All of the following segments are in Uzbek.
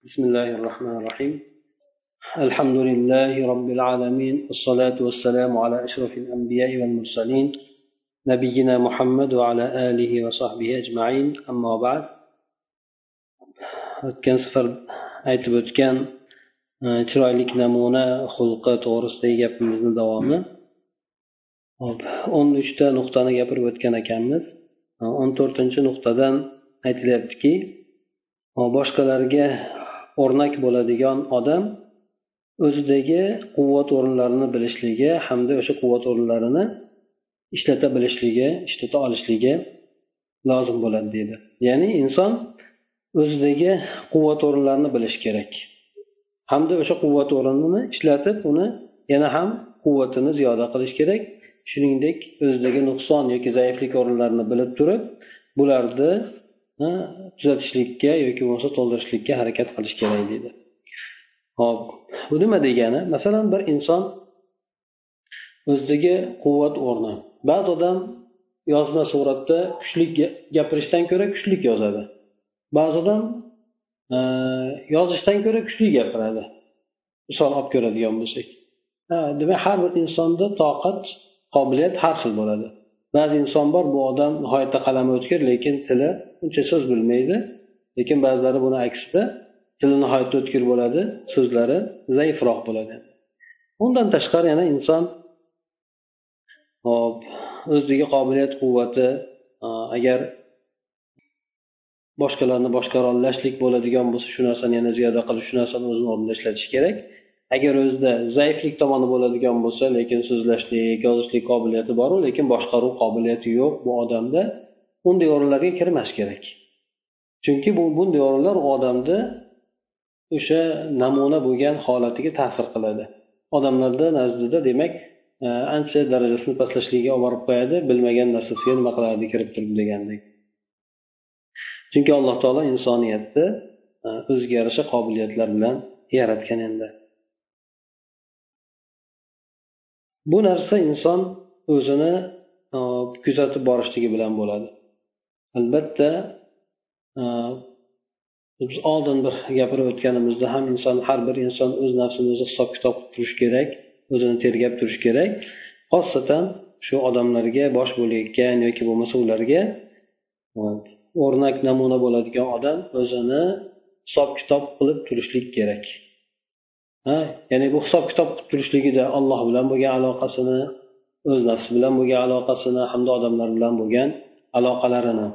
بسم الله الرحمن الرحيم الحمد لله رب العالمين والصلاة والسلام على أشرف الأنبياء والمرسلين نبينا محمد وعلى آله وصحبه أجمعين أما بعد o'tgan safar aytib o'tgan chiroyli namuna xulqi to'g'risidagi gapimizni davomi o'n uchta nuqtani gapirib o'tgan ekanmiz o'n to'rtinchi nuqtadan aytilyaptiki boshqalarga o'rnak bo'ladigan odam o'zidagi quvvat o'rinlarini bilishligi hamda o'sha quvvat o'rinlarini ishlata bilishligi ishlata olishligi lozim bo'ladi deydi. Ya'ni inson o'zidagi quvvat o'rinlarini bilishi kerak hamda o'sha quvvat o'rnini ishlatib uni yana ham quvvatini ziyoda qilish kerak. Shuningdek o'zidagi nuqson yoki zaiflik o'rinlarini bilib turib bularni tuzatishlikka yoki bo'lmasa to'ldirishlikka harakat qilish kerak deydi. Hop. Bu nima degani? Masalan bir inson o'zidagi quvvat o'rni. Ba'zi odam yozma suratda kuchli gapirishdan ko'ra kuchli yozadi. Ba'zi odam e, yozishdan ko'ra kuchli gapiradi. Misol olib ko'radigan bo'lsak. Demak har bir insonda toqat qobiliyat har xil bo'ladi. Ba'zi inson bor bu odam nihoyatda qalami o'tkir lekin tili uncha so'z bilmaydi. Lekin ba'zilari buni aksida tili nihoyatda o'tkir bo'ladi so'zlari zaifroq bo'ladi. Undan tashqari yana inson hop o'zidagi qobiliyat quvvati agar boshqalarni boshqarolashlik bo'ladigan bo'lsa shu narsani yana ziyoda qilib shu narsani o'zini o'rnida ishlatish kerak. Agar o'zida zaiflik tomoni bo'ladigan bo'lsa lekin so'zlashlik yozishlik qobiliyati boru lekin boshqaruv qobiliyati yo'q bu odamda. Unday o'rinlarga kirmash kerak. Chunki bu bunday o'rinlar odamni o'sha namuna bo'lgan holatiga ta'sir qiladi. Odamlarda nazdida demak e, ancha darajasini pastlashligiga olib borib qo'yadi bilmagan narsasiga nima qiladi kirib turib degandek. Chunki alloh taolo insoniyatni e, o'ziga yarasha qobiliyatlar bilan yaratgan endi. Bu narsa inson o'zini e, kuzatib borishligi bilan bo'ladi. Albatta e, biz oldin bir gapirib o'tganimizda ham inson har bir inson o'z nafsini o'zi hisob kitob qilib turishi kerak o'zini tergab turishi kerak. Xosatan shu odamlarga bosh bo'layotgan yoki bo'lmasa ularga o'rnak namuna bo'ladigan odam o'zini hisob kitob qilib turishlik kerak. Ha ya'ni bu hisob kitob qilib turishligida alloh bilan bo'lgan aloqasini o'z nafsi bilan bo'lgan aloqasini hamda odamlar bilan bo'lgan aloqalarini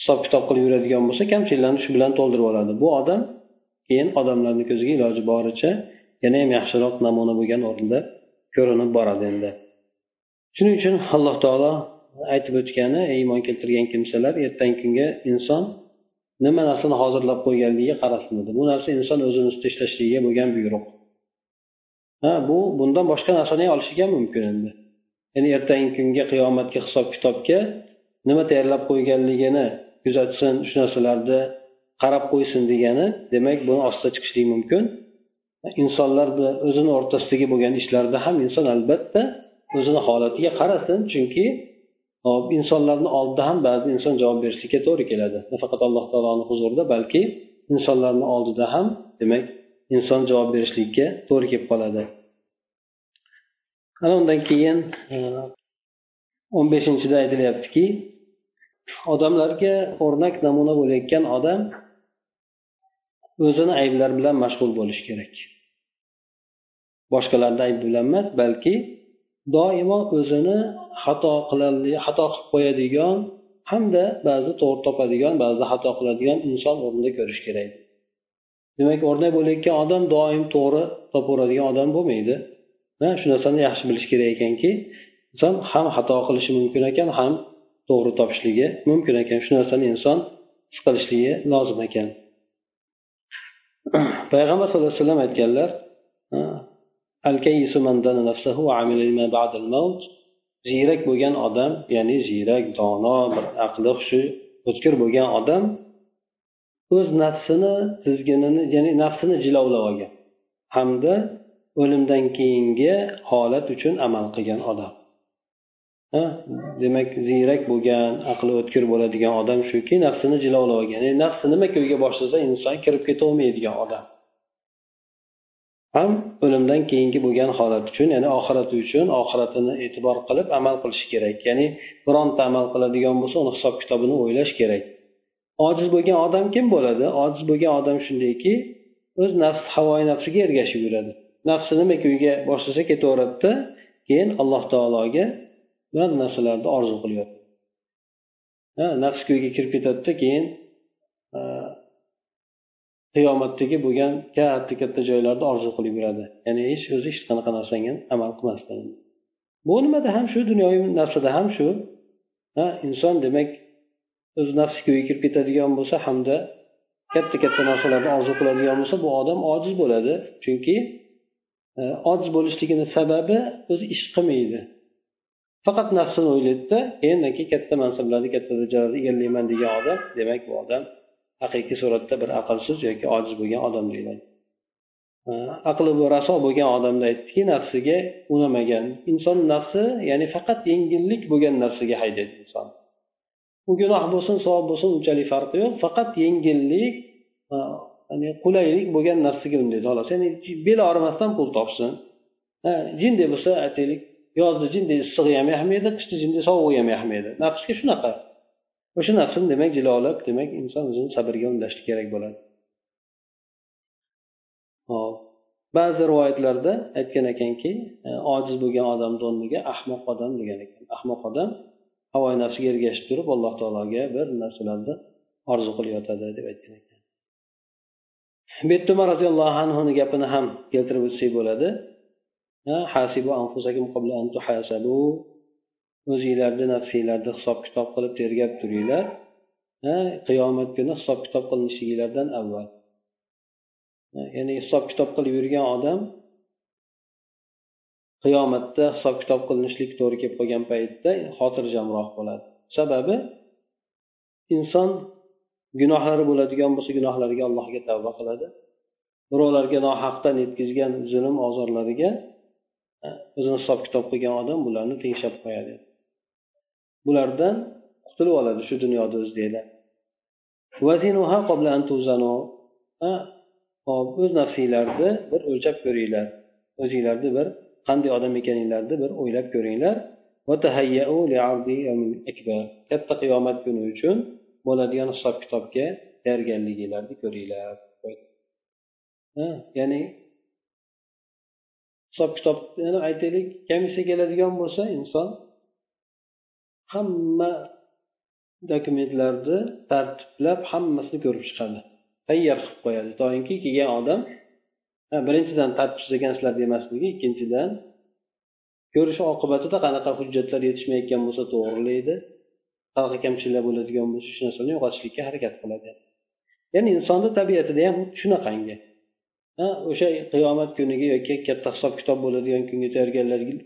hisob kitob qilib yuradigan bo'lsa kamchiliklarni shu bilan to'ldirib oladi. Bu odam keyin odamlarni ko'ziga iloji boricha yana ham yaxshiroq namuna bo'lgan o'rinda ko'rinib boradi endi. Shuning uchun alloh taolo aytib o'tgani iymon keltirgan kimsalar ertangi kunga inson nima narsani hozirlab qo'yganligiga qarasin dedi. Bu narsa inson o'zini ustida ishlashligiga bo'lgan buyruq. Ha bu bundan boshqa narsani ham olishi mumkin endi. Ya'ni ertangi kunga qiyomatga hisob kitobga nima tayyorlab qo'yganligini kuzatsin shu narsalarni qarab qo'ysin degani demak buni ostiga chiqishligi mumkin. Insonlarni o'zini o'rtasidagi bo'lgan ishlarda ham inson albatta o'zini holatiga qarasin chunki hop insonlarni oldida ham ba'zi inson javob berishlikka to'g'ri keladi. Nafaqat alloh taoloni huzurida balki insonlarni oldida ham demak inson javob berishlikka to'g'ri kelib qoladi. Ana undan keyin e, o'n beshinchida aytilyaptiki odamlarga o'rnak namuna bo'layotgan odam o'zini ayblari bilan mashg'ul bo'lishi kerak. Boshqalarni aybi bilan emas balki doimo o'zini xato qiladi xato qilib qo'yadigan hamda ba'zi to'g'ri topadigan ba'zida xato qiladigan inson o'rnida ko'rish kerak. Demak o'rnak bo'layotgan odam doim to'g'ri topaveradigan odam bo'lmaydi. Shu narsani yaxshi bilish kerak ekanki inson ham xato qilishi mumkin ekan ham to'g'ri topishligi mumkin ekan. Shu narsani inson his qilishligi lozim ekan. Payg'ambar sallallohu alayhi vasallam aytganlar ziyrak bo'lgan odam ya'ni ziyrak dono bir aqli hushi o'tkir bo'lgan odam o'z nafsini tizginini ya'ni nafsini jilovlab olgan hamda o'limdan keyingi holat uchun amal qilgan odam demak ziyrak bo'lgan aqli o'tkir bo'ladigan odam shuki nafsini jilovlab olgan. Ya'ni nafsi nima ko'yga boshlasa inson kirib ketolmaydigan odam. Ham o'limdan keyingi bo'lgan holat uchun ya'ni oxirati uchun oxiratini e'tibor qilib amal qilishi kerak. Ya'ni bironta amal qiladigan bo'lsa uni hisob kitobini o'ylash kerak. Ojiz bo'lgan odam kim bo'ladi? Ojiz bo'lgan odam shundayki o'z nafs havoyi nafsiga ergashib yuradi. Nafsi nima ko'yga boshlasa ketaveradida keyin alloh taologa ba'zi narsalarni orzu qilyapti. Nafs ko'yga kirib ketadida keyin qiyomatdagi bo'lgan katta katta joylarni orzu qilib yuradi. Ya'ni hech o'zi hech qanaqa narsaga amal qilmasdan. Bu nimada ham shu dunyoviy narsada ham shu. Inson demak o'z nafsi ko'yga kirib ketadigan bo'lsa hamda katta katta narsalarni orzu qiladigan bo'lsa bu odam ojiz bo'ladi. Chunki ojiz bo'lishligini sababi o'zi ish qilmaydi. Faqat nafsini o'ylaydida keyin keyin katta mansablarni katta darajalarni egallayman degan odam demak bu odam haqiqiy suratda bir aqlsiz yoki ojiz bo'lgan odam deyiladi. Aqli bu raso bo'lgan odamda aytdiki nafsiga unamagan inson nafsi ya'ni faqat yengillik bo'lgan narsaga haydaydi inson. U gunoh bo'lsin savob bo'lsin unchalik farqi yo'q. Faqat yengillik ya'ni qulaylik bo'lgan narsaga undaydi. Xolos ya'ni beli og'rimasdan pul topsin. Jinday bo'lsa aytaylik yozda jinday issig'i ham yoqmaydi qishda jinday sovug'i ham yoqmaydi nafsga shunaqa. O'sha nafsini demak jilolab demak inson o'zini sabrga undashlik kerak bo'ladi. Hop ba'zi rivoyatlarda aytgan ekanki e, ojiz bo'lgan odamni o'rniga ahmoq odam degan ekan. Ahmoq odam havoyi nafsiga ergashib turib alloh taologa bir narsalarni orzu qilayotadi deb aytgan ekan. Bu yerda umar roziyallohu anhuni gapini ham keltirib o'tsak bo'ladi. O'zinglarni nafsinglarni hisob kitob qilib tergab turinglar. Qiyomat kuni hisob kitob qilinishliginglardan avval. Ya'ni hisob kitob qilib yurgan odam qiyomatda hisob kitob qilinishlik to'g'ri kelib qolgan paytda xotirjamroq bo'ladi. Sababi inson gunohlari bo'ladigan bo'lsa gunohlariga allohga tavba qiladi. Birovlarga nohaqdan yetkazgan zulm ozorlariga o'zini hisob kitob qilgan odam bularni tengshab qo'yadi. Bulardan qutulib oladi shu dunyoda o'zinglar hop o'z nafsinglarni bir o'lchab ko'ringlar. O'zinglarni bir qanday odam ekaninglarni bir o'ylab ko'ringlar. Katta qiyomat kuni uchun bo'ladigan hisob kitobga tayyorgarliginglarni ko'ringlar ya'ni hisob kitob yana aytaylik komissiya keladigan bo'lsa inson hamma dokumentlarni tartiblab hammasini ko'rib chiqadi. Tayyor qilib qo'yadi. Doimki kelgan odam birinchidan tartibsiz ekansizlar demasligi ikkinchidan ko'rish oqibatida qanaqa hujjatlar yetishmayotgan bo'lsa to'g'rilaydi qanaqa kamchiliklar bo'ladigan bo'lsa shu narsani yo'qotishlikka harakat qiladi. Ya'ni insonni tabiatida ham xuddi shunaqangi. O'sha qiyomat kuniga yoki katta hisob kitob bo'ladigan kunga tayyorgarlanib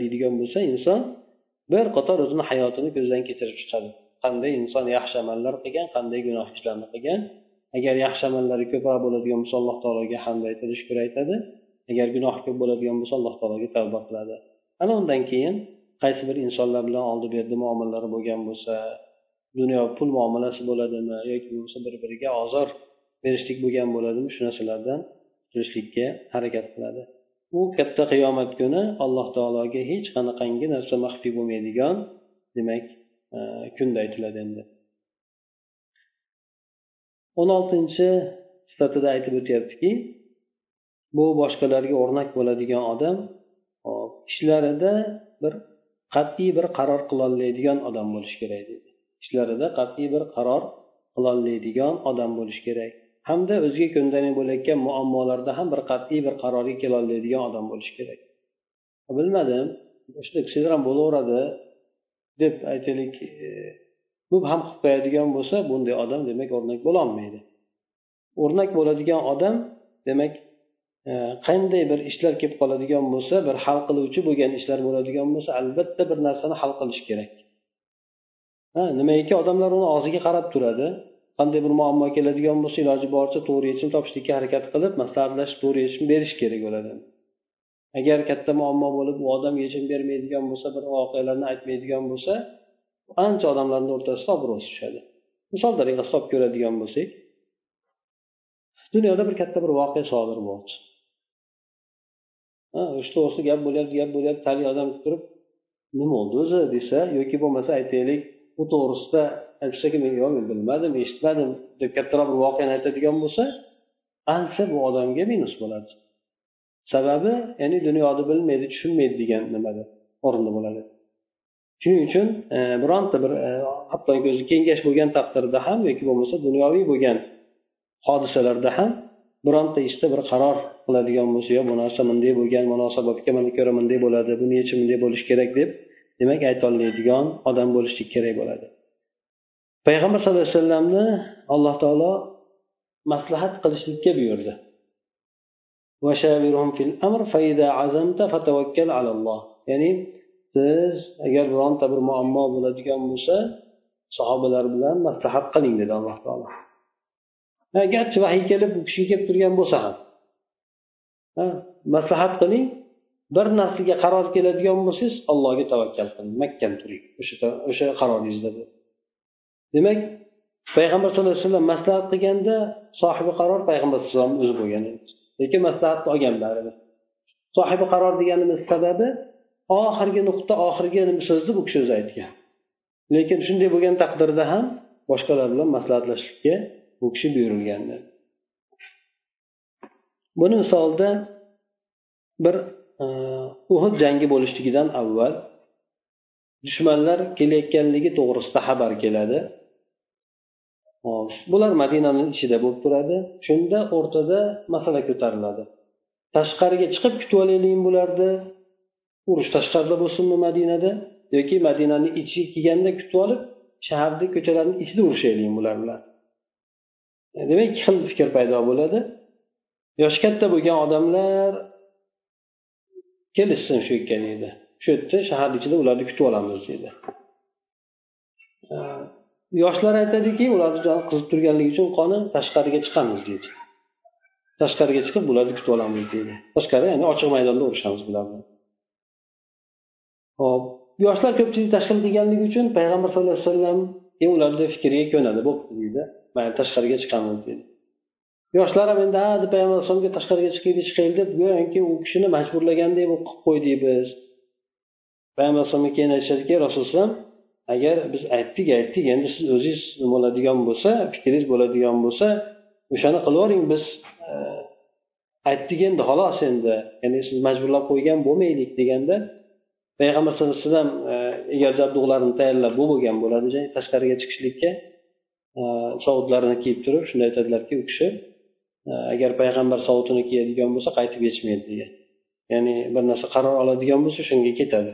deydigan bo'lsa inson bir qator o'zini hayotini ko'zdan kechirib chiqadi. Qanday inson yaxshi amallar qilgan qanday gunoh ishlarni qilgan. Agar yaxshi amallari ko'proq bo'ladigan bo'lsa alloh taologa hamd aytadi shukur aytadi. Agar gunoh ko'p bo'ladigan bo'lsa alloh taologa tavba qiladi. Ana undan keyin qaysi bir insonlar bilan oldi berdi muomalalari bo'lgan bo'lsa dunyo pul muomalasi bo'ladimi yoki bo'lmasa bir biriga ozor berishlik bo'lgan bo'ladimi shu narsalardan qilishlikka harakat qiladi. U katta qiyomat kuni alloh taologa hech qanaqangi narsa maxfiy bo'lmaydigan demak e, kunda aytiladi endi. O'n oltinchi sifatida aytib o'tyaptiki bu boshqalarga o'rnak bo'ladigan odam ishlarida bir qat'iy bir qaror qilolmaydigan odam bo'lishi kerak deydi ishlarida qat'iy bir qaror qilolmaydigan odam bo'lishi kerak. Hamda o'ziga ko'ndalang bo'layotgan muammolarda ham bir qat'iy bir qarorga kelolmaydigan odam bo'lishi kerak. Bilmadim shunday qilsanglar ham bo'laveradi deb aytaylik e, bu ham qilib qo'yadigan bo'lsa bunday odam demak o'rnak bo'lolmaydi. O'rnak bo'ladigan odam demak e, qanday bir ishlar kelib qoladigan bo'lsa bir hal qiluvchi bo'lgan ishlar bo'ladigan bo'lsa albatta bir narsani hal qilish kerak. Ha nimaiki odamlar uni og'ziga qarab turadi qanday bir muammo keladigan bo'lsa iloji boricha to'g'ri yechim topishlikka harakat qilib maslahatlashib to'g'ri yechim berish kerak bo'ladi. Agar katta muammo bo'lib u odam yechim bermaydigan bo'lsa bir voqealarni aytmaydigan bo'lsa ancha odamlarni o'rtasida obro'si tushadi. Misol tariqa hisob ko'radigan bo'lsak dunyoda bir katta bir voqea sodir bo'ldi. Shu to'g'risida gap bo'lyapti gap bo'lyapti haligi odam turib nima bo'ldi o'zi? desa yoki bo'lmasa aytaylik u to'g'risida aytishsaki men yo'q men bilmadim eshitmadim deb kattaroq bir voqeani aytadigan bo'lsa ancha bu odamga minus bo'ladi. Sababi ya'ni dunyoni bilmaydi tushunmaydi degan nimada o'rinda bo'ladi. Shuning uchun e, bironta bir e, hattoki o'zi kengash bo'lgan taqdirda ham yoki bo'lmasa dunyoviy bo'lgan hodisalarda ham bironta ishda bir qaror qiladigan bo'lsa yo bu narsa bunday bo'lgan munosabatga mana ko'ra bunday bo'ladi bu necha bunday bo'lishi kerak? deb demak aytolmaydigan odam bo'lishlik kerak bo'ladi. Payg'ambar sallallohu alayhi vasallamni alloh taolo maslahat qilishlikka buyurdi. Ya'ni siz agar bironta bir muammo bo'ladigan bo'lsa sahobalar bilan maslahat qiling dedi alloh taolo. Garchi vahiy kelib u kishiga kelib turgan bo'lsa ham. Maslahat qiling. Bir narsaga qaror keladigan bo'lsangiz allohga tavakkal qiling. Mahkam turing o'sha o'sha qaroringizda demak payg'ambar sallallohu alayhi vasallam maslahat qilganda sohibi qaror payg'ambar sallallohu alayhi vasallam o'zi bo'lgan lekin maslahatni olgan baribir. Sohibi qaror deganimiz sababi oxirgi nuqta oxirgi so'zni bu kishi o'zi aytgan. Lekin shunday bo'lgan taqdirda ham boshqalar bilan maslahatlashishga bu kishi buyurilgandi. Buni misolida bir uhud jangi bo'lishligidan avval dushmanlar kelayotganligi to'g'risida xabar keladi. Bular madinani ichida bo'lib turadi. Shunda o'rtada masala ko'tariladi. Tashqariga chiqib kutib olaylikmi bularni urush tashqarida bo'lsinmi madinada? Yoki madinani ichiga kelganda kutib olib shaharni ko'chalarni ichida urushaylikmi bular bilan demak ikki xil fikr paydo bo'ladi. Yoshi katta bo'lgan odamlar kelishsin shu yerga shu yerda shaharni ichida ularni kutib olamiz deydi yoshlar aytadiki ularni joni qizib turganligi uchun qoni tashqariga chiqamiz deydi tashqariga chiqib ularni kutib olamiz deydi tashqari ya'ni ochiq maydonda urushamiz bular bilan hop yoshlar ko'pchilik tashkil qilganligi uchun payg'ambar sallallohu alayhi vasallam ularni fikriga ko'nadi. Bo'pti deydi mayli tashqariga chiqamiz deydi yoshlar ham endi ha deb payg'ambar alayhisalomga tashqariga chiqib chiqaylik deb go'yoki u kishini majburlagandek bo'lib qilib qo'ydik biz. Payg'ambar alayhisalomga keyin aytishadiki rasululloh agar biz aytdik aytdik endi siz o'zingiz bo'ladigan bo'lsa fikringiz bo'ladigan bo'lsa o'shani qilavering biz e, aytdik endi xolos endi ya'ni siz majburlab qo'ygan bo'lmaylik deganda payg'ambar sallallohu alayhi vasallam egar jabdug'larini tayyorlab bu bo'lgan bo'ladi tashqariga chiqishlikka e, sovutlarini kiyib turib shunda aytadilarki u kishi Э, agar payg'ambar sovutini kiyadigan bo'lsa qaytib yechmaydi degan. Ya'ni bir narsa qaror oladigan bo'lsa shunga ketadi.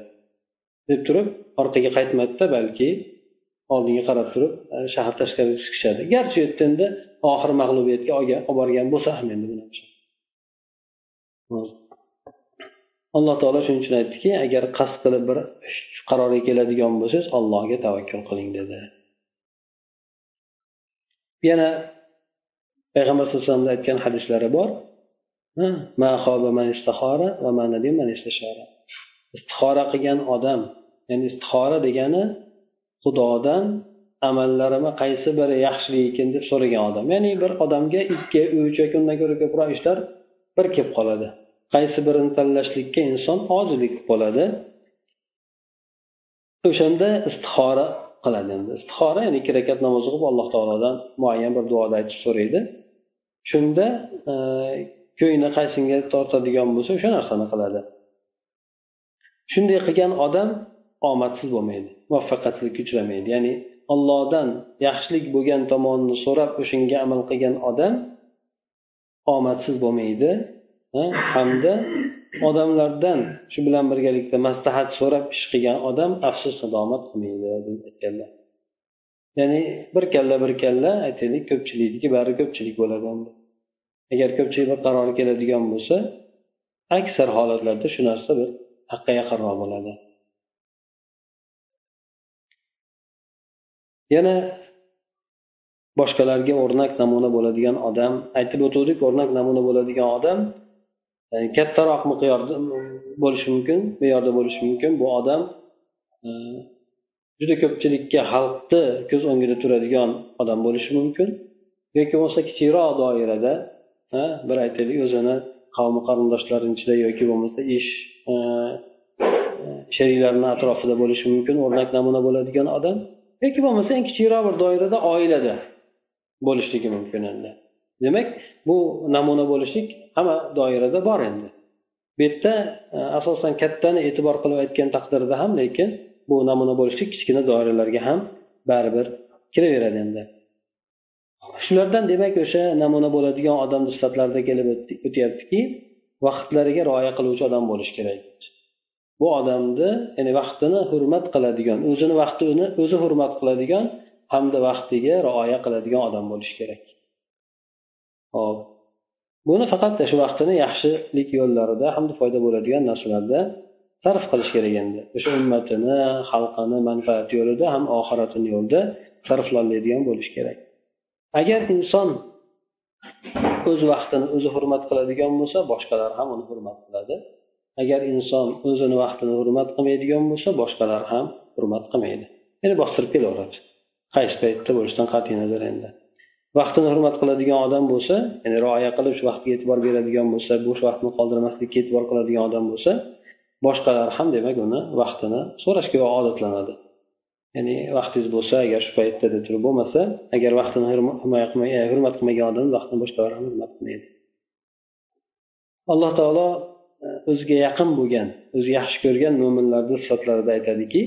Deb turib orqaga qaytmadida balki oldinga qarab turib e, shahar tashqariga chiqishadi. Garchi u yerda endi oxiri mag'lubiyatga olib borgan bo'lsa ham endi alloh taolo shuning uchun aytdiki agar qasd qilib bir qarorga keladigan bo'lsangiz allohga tavakkul qiling dedi. Yana payg'ambar sallallohu alayhi vasallamni aytgan hadislari bor. Istixora qilgan odam ya'ni istixora degani xudodan amallarimni qaysi biri yaxshilik ekan deb so'ragan odam. Ya'ni bir odamga ikki uch yoki undan ko'ra ko'proq ishlar bir kelib qoladi. Qaysi birini tanlashlikka inson ojizlik bo'ladi qoladi. O'shanda istixora qiladi. Endi istixora ya'ni ikki rakat namoz o'qib alloh taolodan muayyan bir duoda aytib so'raydi. Shunda e, ko'ngli tortadigan bo'lsa o'sha narsani qiladi. Shunday qilgan odam omadsiz bo'lmaydi muvaffaqiyatsizlikka uchramaydi ya'ni ollohdan yaxshilik bo'lgan tomonini so'rab o'shanga amal qilgan odam omadsiz bo'lmaydi hamda odamlardan shu bilan birgalikda maslahat so'rab ish qilgan odam afsus nadomat qilmaydi deb aytganlar. Ya'ni bir kalla bir kalla aytaylik ko'pchilikniki bari ko'pchilik bo'ladi endi agar ko'pchilik bir qarorga keladigan bo'lsa aksar holatlarda shu narsa bir haqqa yaqinroq bo'ladi. Yana boshqalarga o'rnak namuna bo'ladigan odam aytib o'tuvdik o'rnak namuna bo'ladigan odam yani kattaroq miqyorda bo'lishi mumkin me'yorda bo'lishi mumkin. Bu odam e, juda ko'pchilikka xalqni ko'z o'ngida turadigan odam bo'lishi mumkin. Yoki bo'lmasa kichikroq doirada bir aytaylik o'zini qavmi qarindoshlarini ichida yoki bo'lmasa ish sheriklarini atrofida bo'lishi mumkin o'rnak namuna bo'ladigan odam. Yoki bo'lmasa eng kichikroq bir doirada oilada bo'lishligi mumkin endi. Demak bu namuna bo'lishlik hamma doirada bor endi. Bu yerda asosan kattani e'tibor qilib aytgan taqdirda ham lekin bu namuna bo'lishlik kichkina doiralarga ham baribir kiraveradi endi. Shulardan demak o'sha namuna bo'ladigan odamni sifatlarida kelib o'tyaptiki vaqtlariga rioya qiluvchi odam bo'lishi kerak. Bu odamni ya'ni vaqtini hurmat qiladigan o'zini vaqtini o'zi hurmat qiladigan hamda vaqtiga rioya qiladigan odam bo'lishi kerak. Hop buni faqat shu vaqtini yaxshilik yo'llarida hamda foyda bo'ladigan narsalarda sarf qilish kerak endi. O'sha ummatini xalqini manfaati yo'lida ham oxiratini yo'lida sarflanadigan bo'lishi kerak. Agar inson o'z vaqtini o'zi hurmat qiladigan bo'lsa boshqalar ham uni hurmat qiladi. Agar inson o'zini vaqtini hurmat qilmaydigan bo'lsa boshqalar ham hurmat qilmaydi. Ya'ni bostirib kelaveradi qaysi paytda bo'lishidan qat'iy nazar endi. Vaqtini hurmat qiladigan odam bo'lsa ya'ni rioya qilib shu vaqtga e'tibor beradigan bo'lsa bo'sh vaqtni qoldirmaslikka e'tibor qiladigan odam bo'lsa boshqalar ham demak uni vaqtini so'rashga odatlanadi. Ya'ni vaqtingiz bo'lsa agar shu paytda deb turib bo'lmasa agar vaqtini hurmat qilmay e, hurmat qilmagan odam vaqtini boshqalar ham hurmat qilmaydi. Alloh taolo e, o'ziga yaqin bo'lgan o'zi yaxshi ko'rgan mo'minlarni sifatlarida aytadiki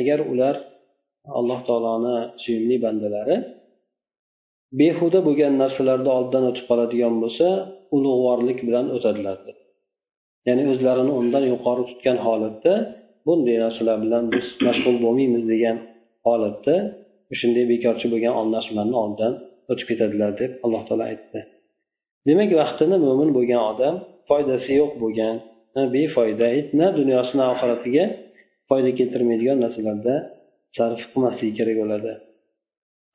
agar ular alloh taoloni suyimli bandalari behuda bo'lgan narsalarni oldidan o'tib qoladigan bo'lsa ulug'vorlik bilan o'tadilar ya'ni o'zlarini undan yuqori tutgan holatda bunday narsalar bilan biz mashg'ul bo'lmaymiz degan holatda shunday bekorchi bo'lgan narsalarni oldidan o'tib ketadilar deb alloh taolo aytdi. Demak vaqtini mo'min bo'lgan odam foydasi yo'q bo'lgan befoyda na dunyosini oxiratiga foyda keltirmaydigan narsalarda sarf qilmasligi kerak bo'ladi.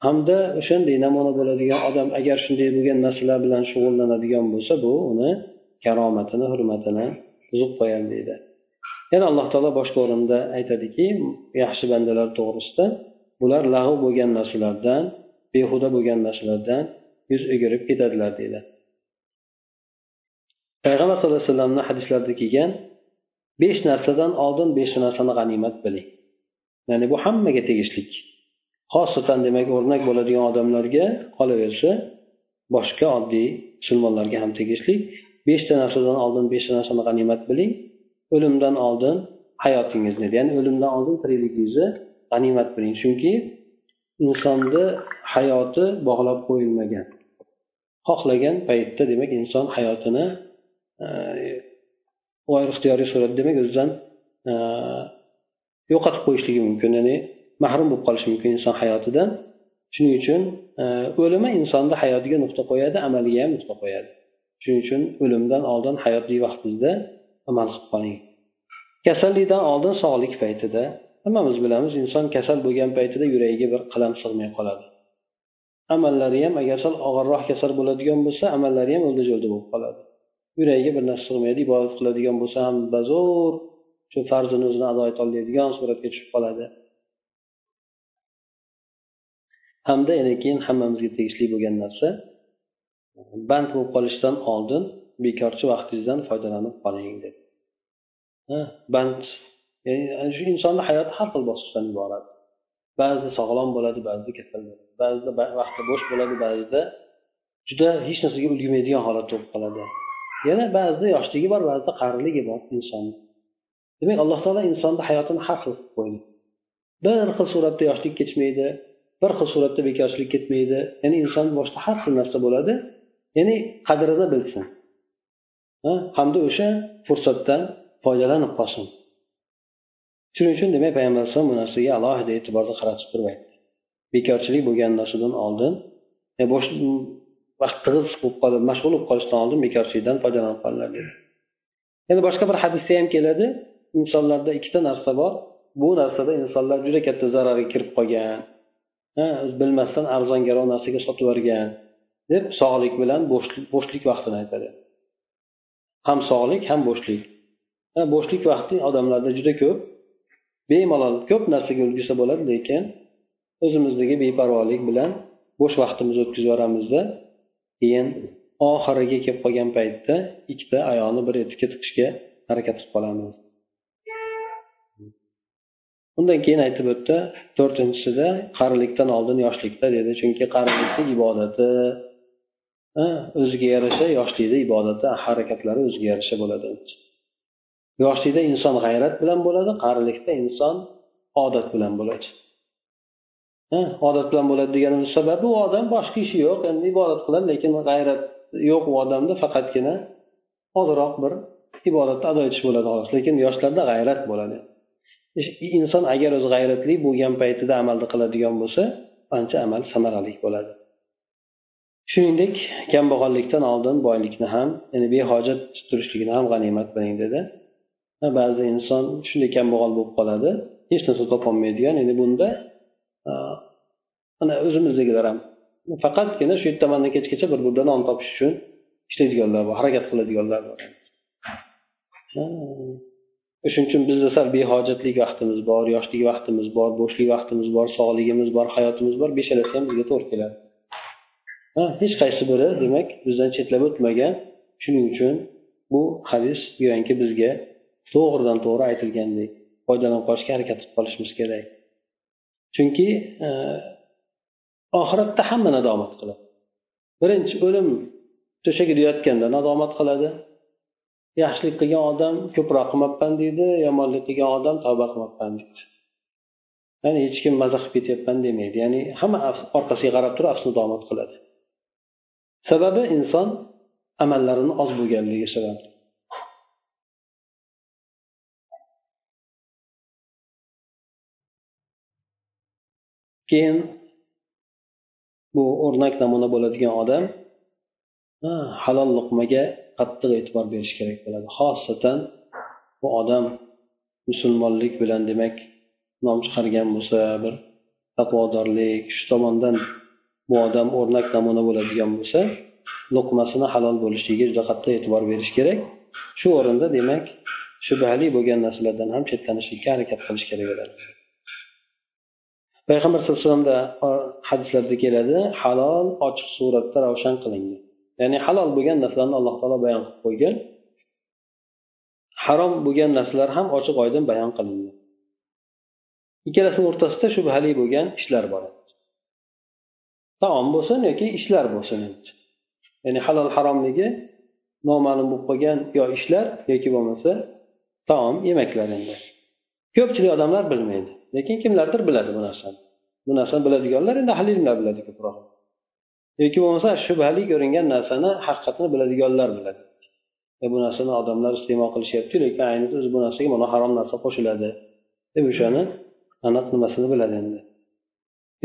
Hamda o'shanday namuna bo'ladigan odam agar shunday bo'lgan narsalar bilan shug'ullanadigan bo'lsa bu uni karomatini hurmatini buzib qo'yadi deydi. Yana alloh taolo boshqa o'rinda aytadiki yaxshi bandalar to'g'risida bular lag'v bo'lgan narsalardan behuda bo'lgan narsalardan yuz o'girib ketadilar deydi. Payg'ambar sallallohu alayhi vasallamni hadislarida kelgan besh narsadan oldin besh narsani g'animat biling. Ya'ni bu hammaga tegishlik. Xosatan demak o'rnak bo'ladigan odamlarga qolaversa boshqa oddiy musulmonlarga ham tegishli. Beshta narsadan oldin beshta narsani g'animat biling. O'limdan oldin hayotingizni ya'ni o'limdan oldin tirikligingizni g'animat biling. Chunki insonni hayoti bog'lab qo'yilmagan. Xohlagan paytda demak inson hayotini e, g'oyir ixtiyoriy suratda demak o'zidan e, yo'qotib qo'yishligi mumkin. Ya'ni mahrum bo'lib qolishi mumkin inson hayotidan. Shuning uchun e, o'limi insonni hayotiga nuqta qo'yadi amaliga ham nuqta qo'yadi. Shuning uchun o'limdan oldin hayotli vaqtingizda amal qilib qoling. Kasallikdan oldin sog'lik paytida hammamiz bilamiz inson kasal bo'lgan paytida yuragiga bir qalam sig'may qoladi. Amallari ham agar sal og'irroq kasal bo'ladigan bo'lsa amallari ham o'ldi jo'ldi bo'lib qoladi. Yuragiga bir narsa sig'maydi ibodat qiladigan bo'lsa ham bazo'r shu farzini o'zini ado etolmaydigan suratga tushib qoladi. Hamda yana keyin hammamizga tegishli bo'lgan narsa band bo'lib qolishdan oldin bekorchi vaqtingizdan foydalanib qoling deb band ya'ni shu insonni hayoti har xil bosqichdan iborat. Ba'zida sog'lom bo'ladi ba'zida kasal bo'ladi. Ba'zida vaqti bo'sh bo'ladi ba'zida juda hech narsaga ulgurmaydigan holatda bo'lib qoladi. Yana ba'zida yoshligi bor ba'zida qariligi bor inson. Demak alloh taolo insonni hayotini har xil qilib qo'ydi. Bir xil suratda yoshlik ketmaydi bir xil suratda bekorchilik ketmaydi. Ya'ni inson boshida har xil narsa bo'ladi. Ya'ni qadrini bilsin. Hamda o'sha fursatdan foydalanib qolsin. Shuning uchun demak payg'ambar alayhisalom bu narsaga alohida e'tiborni qaratib turib aytdi bekorchilik bo'lgan narsadan oldin e, bo'sh vaqt tig'iz bo'lib qolib mashg'ul bo'lib qolishdan oldin bekorchilikdan foydalanib qolinglar dedi. Yana boshqa bir hadisda ham keladi. Insonlarda ikkita narsa bor. Bu narsada insonlar juda katta zararga kirib qolgan. Bilmasdan arzongaroq narsaga sotib yuborgan deb sog'lik bilan bo'shlik vaqtini aytadi. Ham sog'lik ham bo'shlik. Bo'shlik vaqti odamlarda juda ko'p bemalol ko'p narsaga ulgursa bo'ladi lekin o'zimizdagi beparvolik bilan bo'sh vaqtimizni o'tkazib yuboramizda keyin oxiriga kelib qolgan paytda ikkita oyoqni bir etikka tiqishga harakat qilib qolamiz. Undan keyin aytib o'tdi to'rtinchisida qarilikdan oldin yoshlikda dedi chunki qarilikni ibodati o'ziga yarasha yoshlikda ibodati harakatlari o'ziga yarasha bo'ladi. Yoshlikda inson g'ayrat bilan bo'ladi qarilikda inson odat bilan bo'ladi. Odat bilan bo'ladi deganimiz sababi u odam boshqa ishi yo'q endi ibodat qiladi lekin g'ayrat yo'q u odamda faqatgina ozroq bir ibodatni ado etish bo'ladi xolos. Lekin yoshlarda g'ayrat bo'ladi. Inson agar o'zi g'ayratli bo'lgan paytida amalni qiladigan bo'lsa ancha amal samarali bo'ladi. Shuningdek kambag'allikdan oldin boylikni ham ya'ni behojat turishligini ham g'animat biling dedi. Ba'zi inson shunday kambag'al bo'lib qoladi hech narsa topolmaydigan endi bunda mana o'zimizdagilar ham faqatgina shu ertamandan kechgacha bir burda non topish uchun ishlaydiganlar bor harakat qiladiganlar bor. Shuning uchun bizda sal behojatlik vaqtimiz bor yoshlik vaqtimiz bor bo'shlik vaqtimiz bor sog'ligimiz bor hayotimiz bor beshalasi ham bizga to'g'ri keladi. Hech qaysi biri demak bizdan chetlab o'tmagan. Shuning uchun bu hadis go'yoki bizga to'g'ridan to'g'ri aytilgandek foydalanib qolishga harakat qilib qolishimiz kerak. Chunki e, oxiratda hamma nadomat qiladi. Birinchi o'lim to'shagida yotganda nadomat qiladi. Yaxshilik qilgan odam ko'proq qilmabman deydi yomonlik qilgan odam tavba qilmabman deydi. Ya'ni hech kim maza qilib ketyapman demaydi. Ya'ni hamma orqasiga qarab turib afsus domat qiladi. Sababi inson amallarini oz bo'lganligi sabab. Keyin bu o'rnak namuna bo'ladigan odam halol luqmaga qattiq e'tibor berish kerak bo'ladi. Xosatan bu odam musulmonlik bilan demak nom chiqargan bo'lsa bir taqvodorlik shu tomondan bu odam o'rnak namuna bo'ladigan bo'lsa luqmasini halol bo'lishligiga juda qattiq e'tibor berish kerak. Shu o'rinda demak shubhali bo'lgan narsalardan ham chetlanishlikka harakat qilish kerak bo'ladi. Payg'ambar sallallohu alayhi vasallamda hadislarda keladi halol ochiq suratda ravshan qilingan. Ya'ni halol bo'lgan narsalarni alloh taolo bayon qilib qo'ygan. Harom bo'lgan narsalar ham ochiq oydin bayon qilingan ikkalasini o'rtasida shubhali bo'lgan ishlar bor. Taom bo'lsin yoki ishlar bo'lsin. Ya'ni halol haromligi noma'lum bo'lib qolgan yo ishlar yoki bo'lmasa taom yemaklar endi ko'pchilik odamlar bilmaydi lekin kimlardir biladi bu narsani. Bu narsani biladiganlar endi ahli ilmlar biladi ko'proq. Yoki bo'lmasa shubhali ko'ringan narsani haqiqatini biladiganlar biladi. E, bu narsani odamlar iste'mol qilishyapti lekin ayni o'zi bu narsaga mana harom narsa qo'shiladi. Deb o'shani aniq nimasini biladi endi.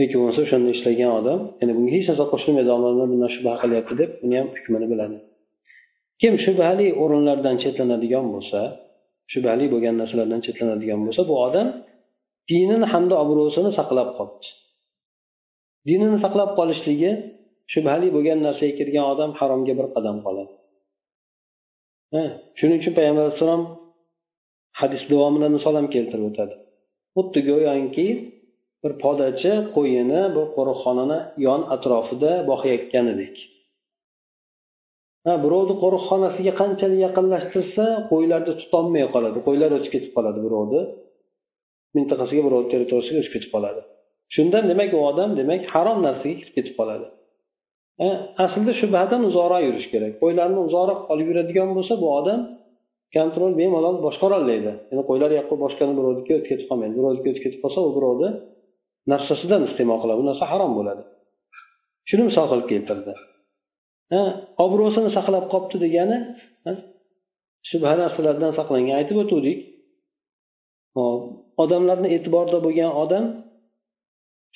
Yoki bo'lmasa o'shanda ishlagan odam ya'ni bunga hech narsa qo'shilmaydi odamlar bundan shubha qilyapti deb uni ham hukmini biladi. Kim shubhali o'rinlardan chetlanadigan bo'lsa shubhali bo'lgan narsalardan chetlanadigan bo'lsa bu odam dinini hamda obro'sini saqlab qolibdi. Dinini saqlab qolishligi shubhali bo'lgan narsaga kirgan odam haromga bir qadam qoladi. Shuning uchun payg'ambar alayhissalom hadis davomida misol ham keltirib o'tadi. Xuddi go'yoki bir podachi qo'yini bir qo'riqxonani yon atrofida boqayotganidek. Ha birovni qo'riqxonasiga qanchalik yaqinlashtirsa qo'ylarni tutolmay qoladi qo'ylar o'tib ketib qoladi birovni. Mintaqasiga birovni territoriyasiga o'tib ketib qoladi. Shundan demak u odam demak harom narsaga kirib ketib qoladi. E, aslida shubhadan uzoqroq yurish kerak. Qo'ylarni uzoqroq olib yuradigan bo'lsa bu odam kontrol bemalol boshqarolmaydi ya'ni qo'ylar yoqqa boshqani birovniki o'tib ketib qolmaydi. Birovniki o'tib ketib qolsa u birovni narsasidan iste'mol qiladi. Bu narsa harom bo'ladi. Shuni misol qilib keltirdi. E, obro'sini saqlab qolibdi degani e, shubha narsalardan saqlangan. Aytib o'tuvdik. Hop odamlarni e'tiborida bo'lgan odam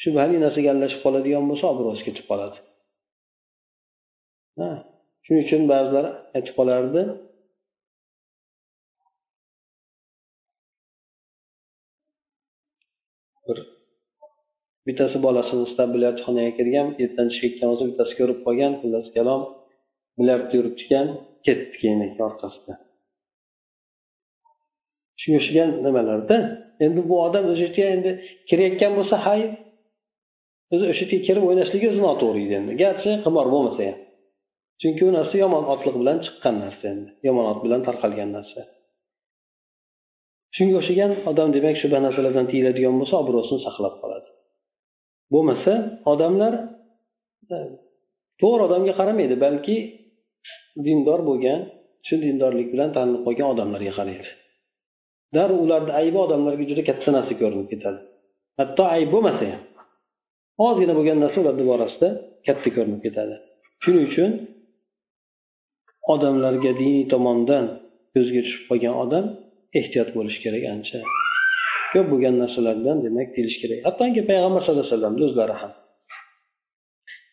shubhali narsaga aralashib qoladigan bo'lsa obro'si ketib qoladi. Shuning uchun ba'zilar aytib qolardi. Bir bittasi bolasini istab bilyatxonaga kirgan ertadan ishga ketgan bo'lsa bittasi ko'rib qolgan xullas kalom bilyardni yuribdi ekan ketdi keyin orqasida. Shunga o'xshagan nimalarda? Endi bu odam o'sha yerga endi kirayotgan bo'lsa hay o'zi o'sha yerga kirib o'ynashligi o'zi noto'g'ri edi endi. Garchi qimor bo'lmasa ham. Chunki u narsa yomon otliq bilan chiqqan narsa endi. Yomon ot bilan tarqalgan narsa. Shunga o'xshagan odam demak shu narsalardan tiyiladigan bo'lsa obro'sini saqlab qoladi. Bo'lmasa odamlar e, to'g'ri odamga qaramaydi balki dindor bo'lgan shu dindorlik bilan tanilib qolgan odamlarga qaraydi. Darrov ularni aybi odamlarga juda katta narsa ko'rinib ketadi. Hatto ayb bo'lmasa ham. Ozgina bo'lgan narsa ularni borasida katta ko'rinib ketadi. Shuning uchun odamlarga diniy tomondan ko'zga tushib qolgan odam ehtiyot bo'lishi kerak ancha. Ko'p bo'lgan narsalardan demak tiyilish kerak. Hattoki payg'ambar sallallohu alayhi vasallamni o'zlari ham.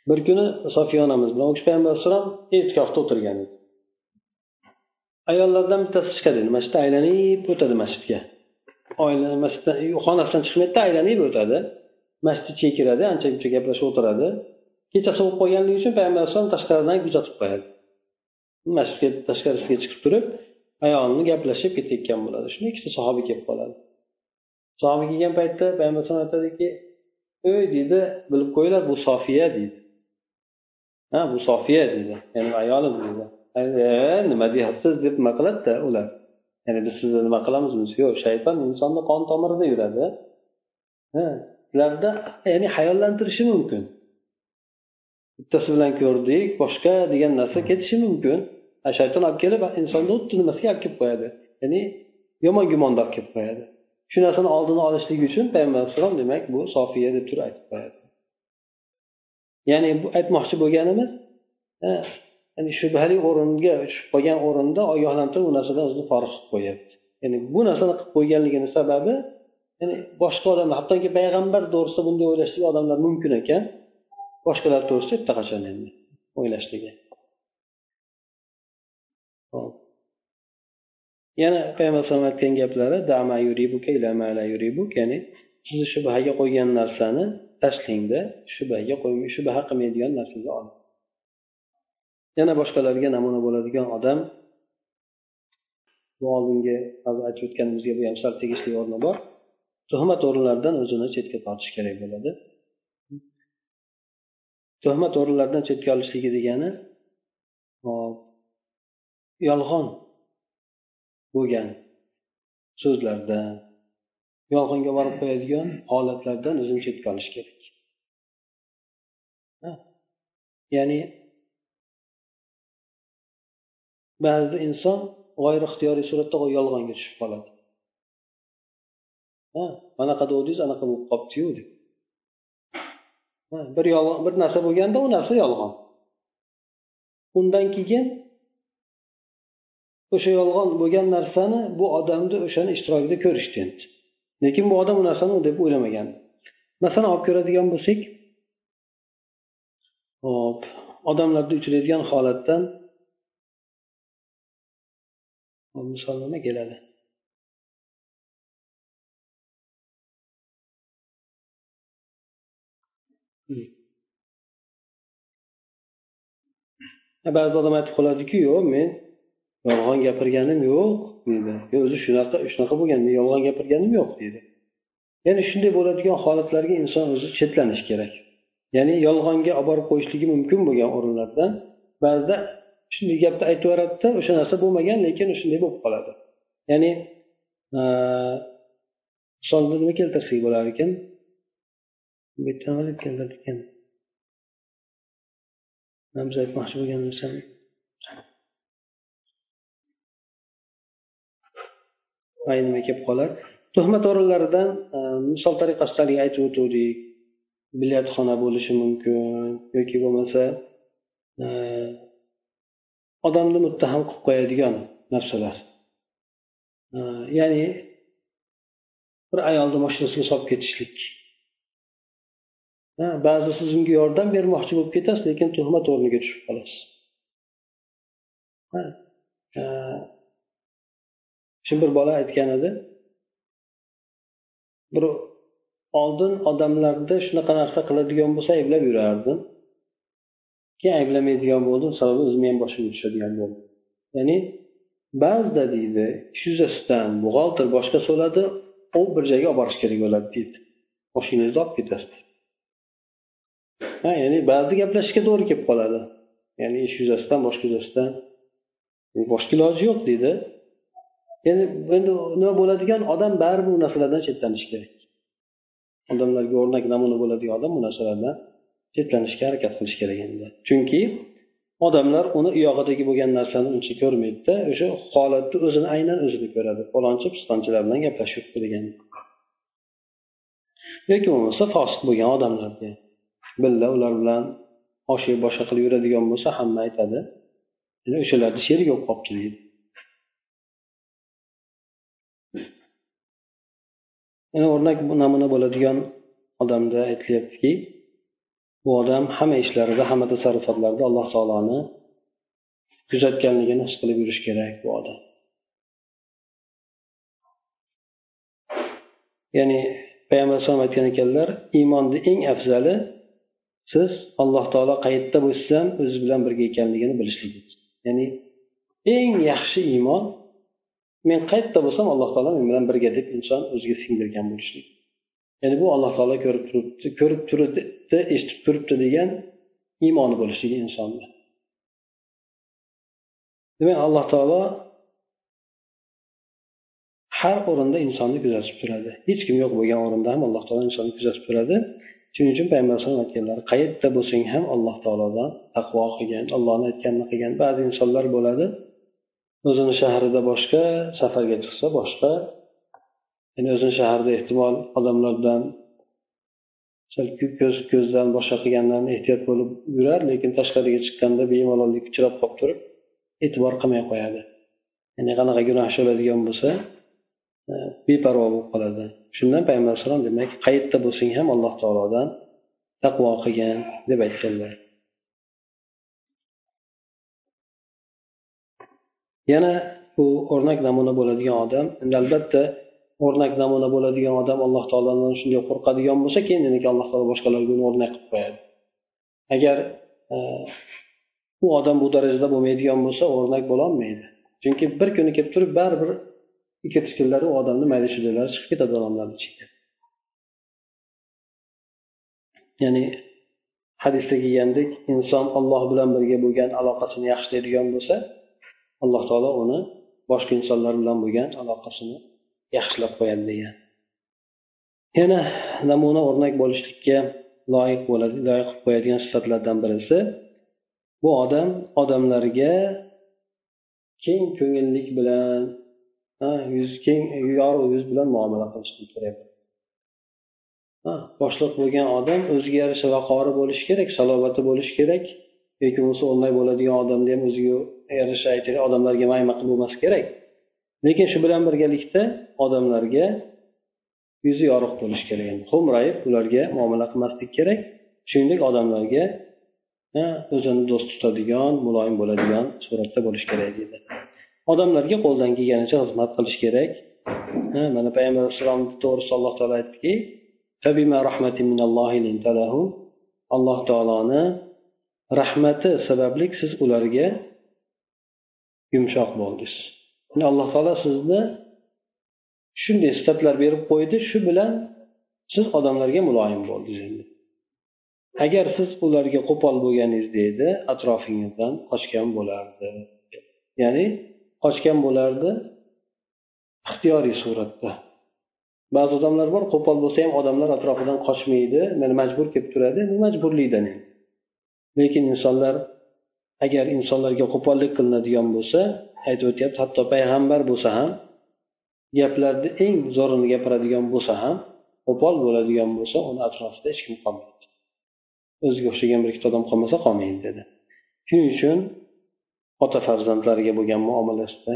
Bir kuni sofiya onamiz bilan u kishi payg'ambar alayhissalom e'tikofda o'tirgan edi. Ayollardan bittasi chiqadi masjidda aylanib o'tadi masjidga. Masjiddan xonasidan chiqmaydida aylanib o'tadi. Masjid ichiga kiradi ancha muncha gaplashib o'tiradi. Kechasi sovib qolganligi uchun payg'ambar alayhisalom tashqaridan kuzatib qo'yadi. Masjidga tashqarisiga chiqib turib ayolni gaplashib ketayotgan bo'ladi. Shunda ikkita sahoba kelib qoladi. Sahoba kelgan paytda payg'ambar alayhisalom aytadiki ey deydi bilib qo'yinglar bu sofiya deydi ha bu sofiya deydi ya'ni ayolim deydi e, nima deyapsiz? deb nima qiladida ular. Ya'ni biz sizni nima qilamizmi yo'q shayton insonni qon tomirida yuradi. Sizlarda ya'ni hayollantirishi mumkin. Bittasi bilan ko'rdik boshqa degan narsa ketishi mumkin. Shayton olib kelib insonni xuddi nimasiga olib kelib qo'yadi. Ya'ni yomon gumonda olib kelib qo'yadi. Shu narsani oldini olishlik uchun payg'ambar alayhissalom demak bu sofiya deb turib aytib qo'yadi. Ya'ni bu aytmoqchi bo'lganimiz ya'ni shubhali o'ringa tushib qolgan o'rinda ogohlantirib u narsadan o'zini forig qilib qo'yyapti ya'ni bu narsani qilib qo'yganligini sababi ya'ni boshqa odamlar hattoki payg'ambar to'g'risida bunday o'ylashlik odamlar mumkin ekan boshqalar to'g'risida hech qachon endi o'ylashligi yana payg'ambar alayhisalom aytgan gaplari ya'ni sizni shubhaga qo'ygan narsani tashlangda shubhaga qo'ymay shubha qilmaydigan narsaga oling. Yana boshqalarga namuna bo'ladigan odam bu oldingi aytib o'tganimizga bu ham sal tegishli o'rni bor tuhmat o'rinlaridan o'zini chetga tortish kerak bo'ladi. Tuhmat o'rinlaridan chetga olishligi degani yolg'on bo'lgan so'zlardan yolg'onga borib qo'yadigan holatlardan o'zini chetga olish kerak. Ya'ni ba'zida inson g'oyri ixtiyoriy suratda yolg'onga tushib qoladi. Ha anaqa degdingiz anaqa bo'lib qolibdiyu deb. Bir yolg'on bir narsa bo'lganda u narsa yolg'on. Undan keyin o'sha yolg'on bo'lgan narsani bu odamni o'shani ishtirokida ko'rishdi endi lekin bu odam u narsani deb o'ylamagan. Masalan olib ko'radigan bo'lsak hop odamlarda uchraydigan holatdan misol nima keladi. Hmm. Ba'zi odam aytib qoladiku yo'q men yolg'on gapirganim yo'q deydi o'zi shunaqa shunaqa bo'lgan yolg'on gapirganim yo'q deydi ya'ni shunday bo'ladigan holatlarga inson o'zi chetlanishi kerak. Ya'ni yolg'onga olib borib qo'yishligi mumkin bo'lgan o'rinlardan ba'zida shunday gapni aytib yuboradida o'sha narsa bo'lmagan lekin shunday bo'lib qoladi. Ya'ni misolni nima keltirsak bo'lar ekan bu yerda nima deb keltirdik ekan. Aytmoqchi bo'lgan narsam nima kelib qolar. Tuhmat o'rinlaridan e, misol tariqasida haligi aytib o'tuvdik bilyardxona bo'lishi mumkin yoki bo'lmasa e, odamni muttaham qilib qo'yadigan narsalar. E, ya'ni bir ayolni mashinasiga solib ketishlik. Ba'zi siz unga yordam bermoqchi bo'lib ketasiz lekin tuhmat o'rniga tushib qolasiz. Shu bir bola aytgan edi. Bir oldin odamlarni shunaqa narsa qiladigan bo'lsa ayblab yurardim keyin ayblamaydigan bo'ldim sababi o'zimni ham boshimga tushadigan bo'ldi ya'ni ba'zida deydi ish yuzasidan buxgalter boshqa so'radi u bir joyga olib borish kerak bo'ladi deydi. Mashinangizni olib ketasiz ha ya'ni ba'zida gaplashishga to'g'ri kelib qoladi. Ya'ni ish yuzasidan boshqa yuzasidan. Boshqa iloji yo'q deydi. Endi endi nima bo'ladigan odam baribir bu narsalardan chetlanishi kerak. Odamlarga o'rnak namuna bo'ladigan odam bu narsalardan chetlanishga harakat qilish kerak endi. Chunki odamlar uni uyog'idagi bo'lgan narsani uncha ko'rmaydida o'sha holatni o'zini aynan o'zini ko'radi. Falonchi pistonchilar bilan gaplashib degan yoki bo'lmasa fosiq bo'lgan odamlarga. Billa ular bilan osh yeb boshqa qilib yuradigan bo'lsa hamma aytadi. O'shalarni sherigi bo'lib qolibdi deydi yana o'rnak namuna bo'ladigan odamda aytilyaptiki bu odam hamma ishlarida hamma tasarrufotlarida alloh taoloni kuzatganligini his qilib yurishi kerak bu odam. Ya'ni payg'ambar alayhisalom aytgan ekanlar iymonni eng afzali siz alloh taolo qayerda bo'lsa ham o'zi bilan birga ekanligini bilishligingiz ya'ni eng yaxshi iymon men qayerda bo'lsam alloh taolo men bilan birga deb inson o'ziga singdirgan bo'lishlik. Ya'ni bu alloh taolo ko'rib turibdi ko'rib turibdi eshitib turibdi degan iymoni bo'lishligi insonni demak alloh taolo har o'rinda insonni kuzatib turadi. Hech kim yo'q bo'lgan o'rinda ham alloh taolo insonni kuzatib turadi. Shuning uchun payg'ambar alayhisalom aytganlar qayerda bo'lsang ham alloh taolodan taqvo qilgin allohni aytganini qilgan. Ba'zi insonlar bo'ladi o'zini shahrida boshqa safarga chiqsa boshqa. Ya'ni o'zini shahrida ehtimol odamlardan ko'z ko'zdan boshqa qilgandan ehtiyot bo'lib yurar lekin tashqariga chiqqanda bemalollik uchrab qolib turib e'tibor qilmay qo'yadi. Ya'ni qanaqa gunoh ish bo'ladigan bo'lsa e, beparvo bo'lib qoladi. Shundan payg'ambar alayhisalom demak qayerda bo'lsang ham alloh taolodan taqvo qilgin deb aytganlar. Yana bu o'rnak namuna bo'ladigan odam endi albatta o'rnak namuna bo'ladigan odam alloh taolodan shunday qo'rqadigan bo'lsa keyin alloh taolo boshqalarga uni o'rnak qilib qo'yadi. Agar e, u odam bu darajada bo'lmaydigan bo'lsa o'rnak bo'lolmaydi. Chunki bir kuni kelib turib baribir ikki tikillari u odamni mayda chudaylari chiqib ketadi odamlarni ichiga. Ya'ni hadisda kelgandek inson olloh bilan birga bo'lgan aloqasini yaxshilaydigan bo'lsa alloh taolo uni boshqa insonlar bilan bo'lgan aloqasini yaxshilab qo'yadi degan. Yana namuna o'rnak bo'lishlikka loyiq bo'ladi loyiq qilib qo'yadigan sifatlardan birisi bu odam odamlarga keng ko'ngillik bilan yuz keng yorug' yuz bilan muomala qilishni kerak. Boshliq bo'lgan odam o'ziga yarasha vaqori bo'lishi kerak salobati bo'lishi kerak. Yoki bo'lmasa unday bo'ladigan odamni ham o'ziga yarasha aytaylik odamlarga mayma qilib bo'lmasi kerak. Lekin shu bilan birgalikda odamlarga yuzi yorug' bo'lishi kerak xo'mrayib ularga muomala qilmaslik kerak. Shuningdek odamlarga o'zini do'st tutadigan muloyim bo'ladigan suratda bo'lishi kerak deydi. Odamlarga qo'ldan kelganicha xizmat qilish kerak. Mana payg'ambar alayhissalom to'g'risida alloh taolo aytdiki alloh taoloni rahmati sababli siz ularga yumshoq bo'ldingiz. Alloh taolo sizni shunday sifatlar berib qo'ydi shu bilan siz odamlarga muloyim bo'ldingiz endi. Agar siz ularga qo'pol bo'lganingizda edi atrofingizdan qochgan bo'lardi. Ya'ni qochgan bo'lardi ixtiyoriy suratda. Ba'zi odamlar bor qo'pol bo'lsa ham odamlar atrofidan qochmaydi mana majbur kelib turadi majburlikdan lekin insonlar agar insonlarga qo'pollik qilinadigan bo'lsa aytib o'tyapti hatto payg'ambar bo'lsa ham gaplarni eng zo'rini gapiradigan bo'lsa ham qo'pol bo'ladigan bo'lsa uni atrofida hech kim qolmaydi. O'ziga o'xshagan bir ikkita odam qolmasa qolmaydi dedi. Shuning uchun ota farzandlariga bo'lgan muomalasida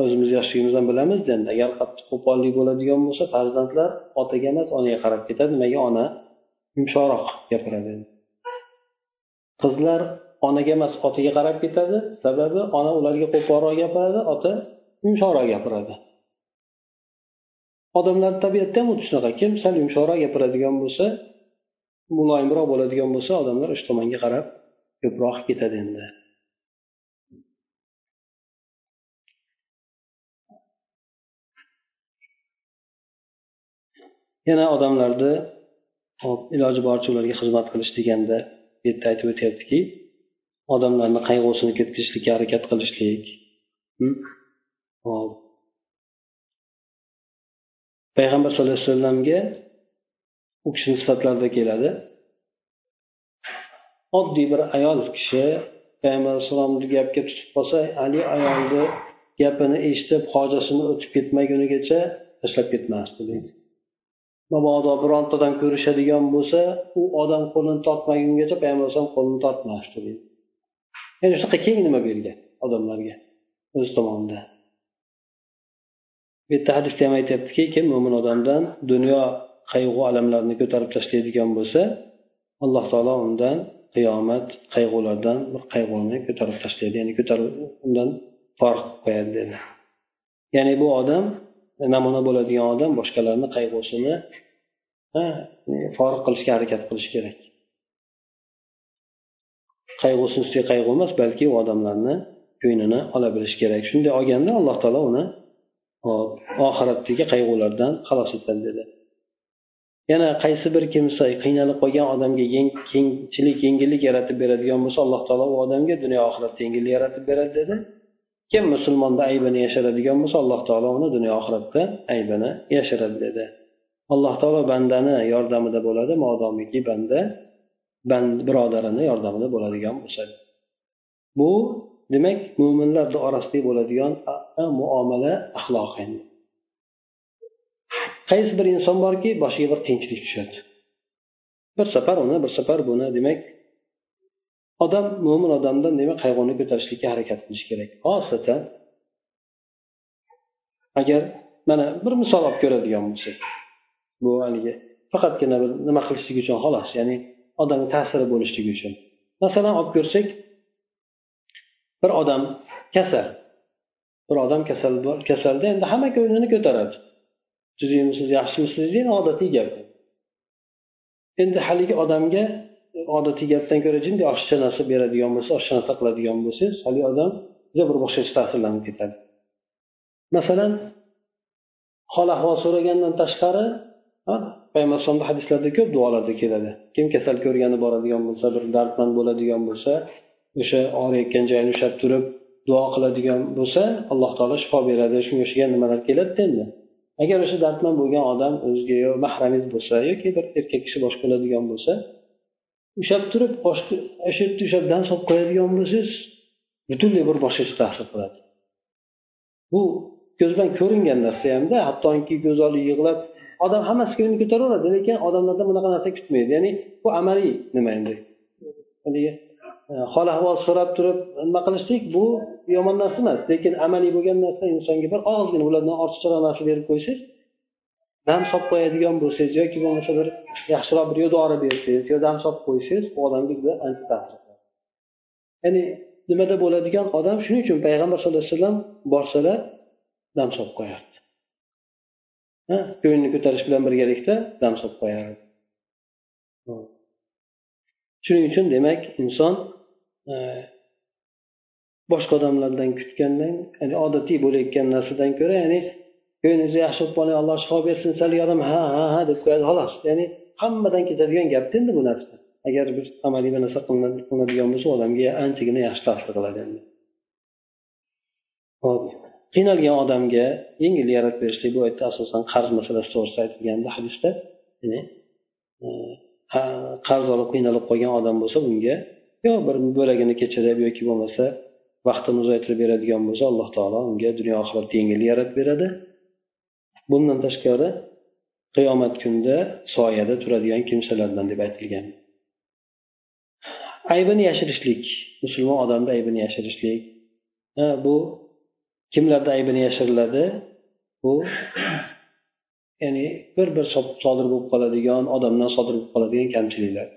o'zimiz yoshligimizdan bilamiz endi agar qattiq qo'pollik bo'ladigan bo'lsa farzandlar otaga emas onaga qarab ketadi nimaga ona yumshoqroq gapiradi qizlar onaga emas otaga qarab ketadi. Sababi ona ularga qo'polroq gapiradi ota yumshoqroq gapiradi. Odamlarni tabiatda ham xuddi shunaqa. Kim sal yumshoqroq gapiradigan bo'lsa muloyimroq bo'ladigan bo'lsa odamlar o'sha tomonga qarab ko'proq ketadi endi. Yana odamlarni iloji boricha ularga xizmat qilish deganda bu yerda aytib o'tyaptiki odamlarni qayg'usini ketkazishlikka harakat qilishlik. Hop. Payg'ambar sallallohu alayhi vasallamga u kishini sifatlarida keladi. Oddiy bir ayol kishi payg'ambar alayhissalomni gapga tutib qolsa haligi ayolni gapini eshitib hojasini o'tib ketmagunigacha tashlab ketmasdi deydi. Mabodo birontadan ko'rishadigan bo'lsa u odam qo'lini tortmagungacha payg'ambar alayhisalom qo'lini tortmasdi deydi ya'ni shunaqa keng nima bergan odamlarga o'z tomonidan? Bu yerda hadisda ham aytyaptiki kim mo'min odamdan dunyo qayg'u alamlarini ko'tarib tashlaydigan bo'lsa alloh taolo undan qiyomat qayg'ulardan bir qayg'uni ko'tarib tashlaydi ya'ni ko'tarib undan farq qo'yadi dedi. Ya'ni bu odam namuna bo'ladigan odam boshqalarni qayg'usini forig qilishga harakat qilish kerak. Qayg'usini ustiga qayg'u emas balki u odamlarni ko'nglini ola bilish kerak. Shunday olganda alloh taolo uni oxiratdagi qayg'ulardan xalos etadi dedi. Yana qaysi bir kimsa qiynalib qolgan odamga kengchilik yengillik yaratib beradigan bo'lsa alloh taolo u odamga dunyo oxiratda yengillik yaratib beradi dedi. Kim musulmonni aybini yashiradigan bo'lsa alloh taolo uni dunyo oxiratda aybini yashiradi dedi. Alloh taolo bandani yordamida bo'ladi modomiki banda band birodarini yordamida bo'ladigan bo'lsa. Bu demak mo'minlar orasida bo'ladigan muomala axloqi endi. Qaysi bir inson borki boshiga bir qiyinchilik tushadi. Bir safar uni bir safar buni demak odam mo'min odamdan demak qayg'uni ko'tarishlikka harakat qilish kerak? Xosatan agar mana bir misol olib ko'radigan bo'lsak bu haligi faqatgina bir nima qilishlik uchun xolos ya'ni odamga ta'siri bo'lishligi uchun. Masalan olib ko'rsak bir odam kasal bir odam kasal kasalda endi hamma ko'nglini ko'taradi. Tuzukmisiz yaxshimisiz degan odatiy gap. Endi haligi odamga odatiy gapdan ko'ra jinday oshiqcha narsa beradigan bo'lsa oshiqcha narsa qiladigan bo'lsangiz haligi odam juda bir boshqacha ta'sirlanib ketadi. Masalan hol ahvol so'ragandan tashqari payg'ambar alayhisalomni hadislarda ko'p duolarda keladi. Kim kasal ko'rgani boradigan bo'lsa bir dardmand bo'ladigan bo'lsa o'sha og'riyotgan joyini ushlab turib duo qiladigan bo'lsa alloh taolo shifo beradi shunga o'xshagan nimalar keladida endi agar o'sha dardmand bo'lgan odam o'ziga yo mahramingiz bo'lsa yoki bir erkak kishi boshqa bo'ladigan bo'lsa ushlab turib o'sha ushlab dam solib qo'yadigan bo'lsangiz butunlay bir boshqacha ta'sir qiladi. Bu ko'z bilan ko'ringan narsa hamda hattoki ko'z oldi yig'lab odam hammasi ko'ngli ko'taraveradi lekin odamlardan bunaqa narsa kutmaydi. Ya'ni bu amaliy nima endi? Haligi e, hol ahvol so'rab turib nima qilishlik? Bu yomon narsa emas lekin amaliy bo'lgan narsa insonga bir ozgina ulardan ortiqcharoq narsa berib qo'ysangiz dam solib qo'yadigan bo'lsangiz yoki bo'lmasa bir yaxshiroq bir dori bersangiz yo dam solib qo'ysangiz bu odamga juda ancha ta'sir ya'ni nimada bo'ladigan odam shuning uchun payg'ambar sallallohu alayhi vasallam borsalar dam solib qo'yardi. Ko'ngilni ko'tarish bilan birgalikda dam solib qo'yardi. Shuning uchun demak inson e, boshqa odamlardan kutgandan ya'ni odatiy bo'layotgan narsadan ko'ra ya'ni ko'nglingizni yaxshi bo'lib qoling alloh shifo bersin sal yodim ha ha ha deb qo'yadi xolos. Ya'ni hammadan ketadigan gapda endi bu narsa. Agar bir amaliy bir narsa qilinadigan bo'lsa odamga anchagina yaxshi ta'sir qiladi endi. Hop qiynalgan odamga yengil yaratib berishlik bu yerda asosan qarz masalasi to'g'risida aytilganda hadisda ya'ni e, qarz olib qiynalib qolgan odam bo'lsa bunga yo bir bo'lagini kechirib yoki bo'lmasa vaqtini uzaytirib beradigan bo'lsa alloh taolo unga dunyo oxiratda yengillik yaratib beradi. Bundan tashqari qiyomat kunida soyada turadigan kimsalardan deb aytilgan. Aybini yashirishlik. Musulmon odamni aybini yashirishlik. Ha, bu kimlarda aybini yashiriladi bu ya'ni bir bir sodir bo'lib qoladigan odamdan sodir bo'lib qoladigan kamchiliklar.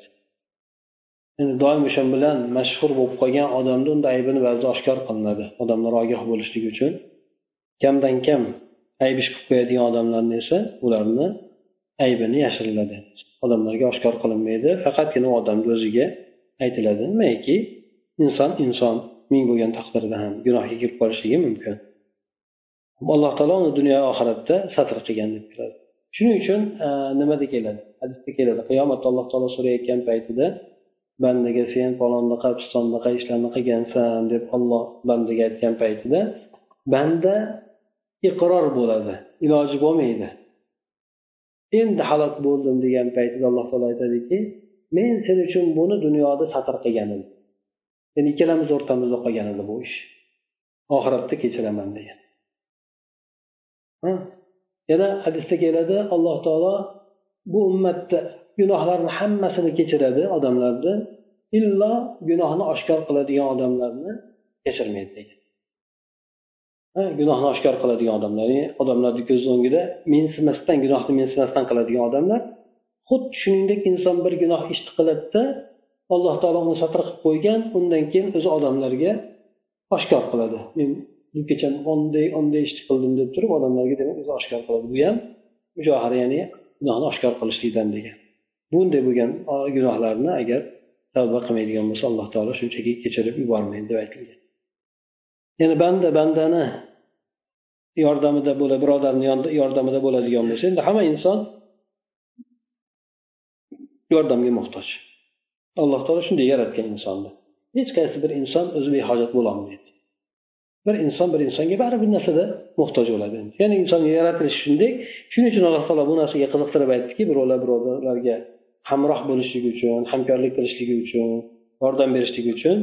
Endi doim o'sha bilan mashhur bo'lib qolgan odamni unda aybini ba'zida oshkor qilinadi odamlar ogoh bo'lishligi uchun. Kamdan kam ayb ish qilib qo'yadigan odamlarni esa ularni aybini yashiriladi odamlarga oshkor qilinmaydi faqatgina u odamni o'ziga aytiladi. Nimaiki inson inson ming bo'lgan taqdirda ham gunohga kirib qolishligi mumkin. Alloh taolo uni dunyo oxiratda satr qilgan deb keladi. Shuning uchun e, nimada keladi? Hadisda keladi qiyomatda alloh taolo so'rayotgan paytida bandaga sen falondaqa pistondaqa ishlarni qilgansan deb olloh bandaga aytgan paytida banda iqror bo'ladi. Iloji bo'lmaydi. Endi halok bo'ldim degan paytida alloh taolo aytadiki men sen uchun buni dunyoda satr qilgan edim ya'ni ikkalamiz o'rtamizda qolgan edi bu ish. Oxiratda kechiraman degan. Yana hadisda keladi alloh taolo bu ummatda gunohlarni hammasini kechiradi odamlarni illo gunohni oshkor qiladigan odamlarni kechirmaydi degan. Gunohni oshkor qiladigan odamlar. E, ya'ni odamlarni ko'z o'ngida mensimasdan gunohni mensimasdan qiladigan odamlar. Xuddi shuningdek inson bir gunoh ishni qiladida alloh taolo uni satr qilib qo'ygan undan keyin o'zi odamlarga oshkor qiladi. Men bu kecha onday onday ishni qildim deb turib odamlarga demak o'zi oshkor qiladi. Bu ham mujohara ya'ni gunohni oshkor qilishlikdan degan. Bunday bo'lgan gunohlarni agar tavba qilmaydigan bo'lsa alloh taolo shunchaki kechirib yubormaydi deb aytilgan. Ya'ni banda bandani yordamida bo'ladi birodarni yordamida bo'ladigan bo'lsa endi hamma inson yordamga muhtoj alloh taolo shunday yaratgan insonni hech qaysi bir inson o'zi behojat bo'lolmaydi bir inson bir insonga baribir bir narsada muhtoj bo'ladi ya'ni inson yaratilishi shunday shuning uchun alloh taolo bu narsaga qiziqtirib aytdiki birovlar birodarlarga hamroh bo'lishligi uchun hamkorlik qilishligi uchun yordam berishligi uchun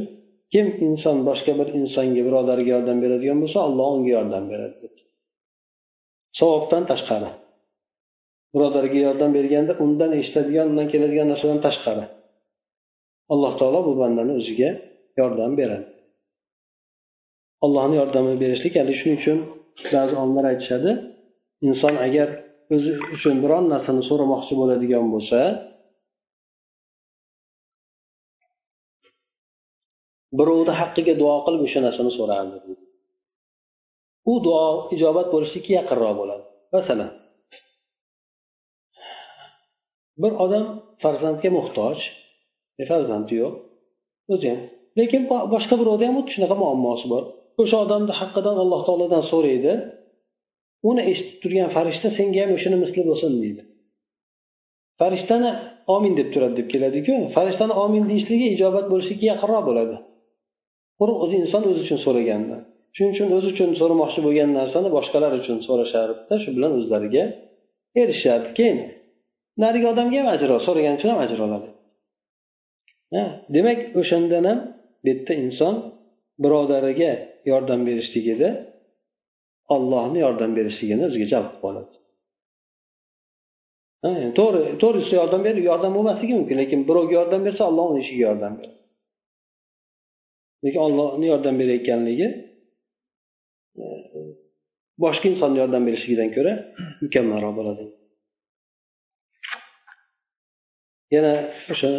kim inson boshqa bir insonga birodariga yordam beradigan bo'lsa alloh unga yordam beradi dedi. Savobdan tashqari. Birodariga yordam berganda undan eshitadigan undan keladigan narsadan tashqari. Alloh taolo bu bandani o'ziga yordam beradi. Allohni yordamini berishlik ana shuning uchun ba'zi olimlar aytishadi inson agar o'zi uchun biron narsani so'ramoqchi bo'ladigan bo'lsa birovni haqqiga duo qilib o'sha narsani so'rardi. U duo ijobat bo'lishlikka yaqinroq bo'ladi. Masalan bir odam farzandga muhtoj e, farzandi yo'q o'zi ham. Lekin boshqa birovda ham xuddi shunaqa muammosi bor. O'sha odamni haqqidan alloh taolodan so'raydi uni eshitib turgan farishta senga ham o'shani misli bo'lsin deydi. Farishtani omin deb turadi deb keladiku. Farishtani omin deyishligi ijobat bo'lishlikka yaqinroq bo'ladi. Quruq o'zi inson o'zi uchun so'raganda. Shuning uchun o'zi uchun so'ramoqchi bo'lgan narsani boshqalar uchun so'rashardida shu bilan o'zlariga erishishardi keyin narigi odamga ham ajr so'ragani uchun ham ajr oladi demak o'shandan ham bu yerda inson birodariga yordam berishligida ollohni yordam berishligini o'ziga jalb qilib oladi. To'g'ri to'g'ri yordam berib yordam bo'lmasligi mumkin lekin birovga yordam bersa olloh uni ishiga yordam beradi. Lekin ollohni yordam berayotganligi e, boshqa insonni yordam berishligidan ko'ra mukammalroq bo'ladi. Yana o'sha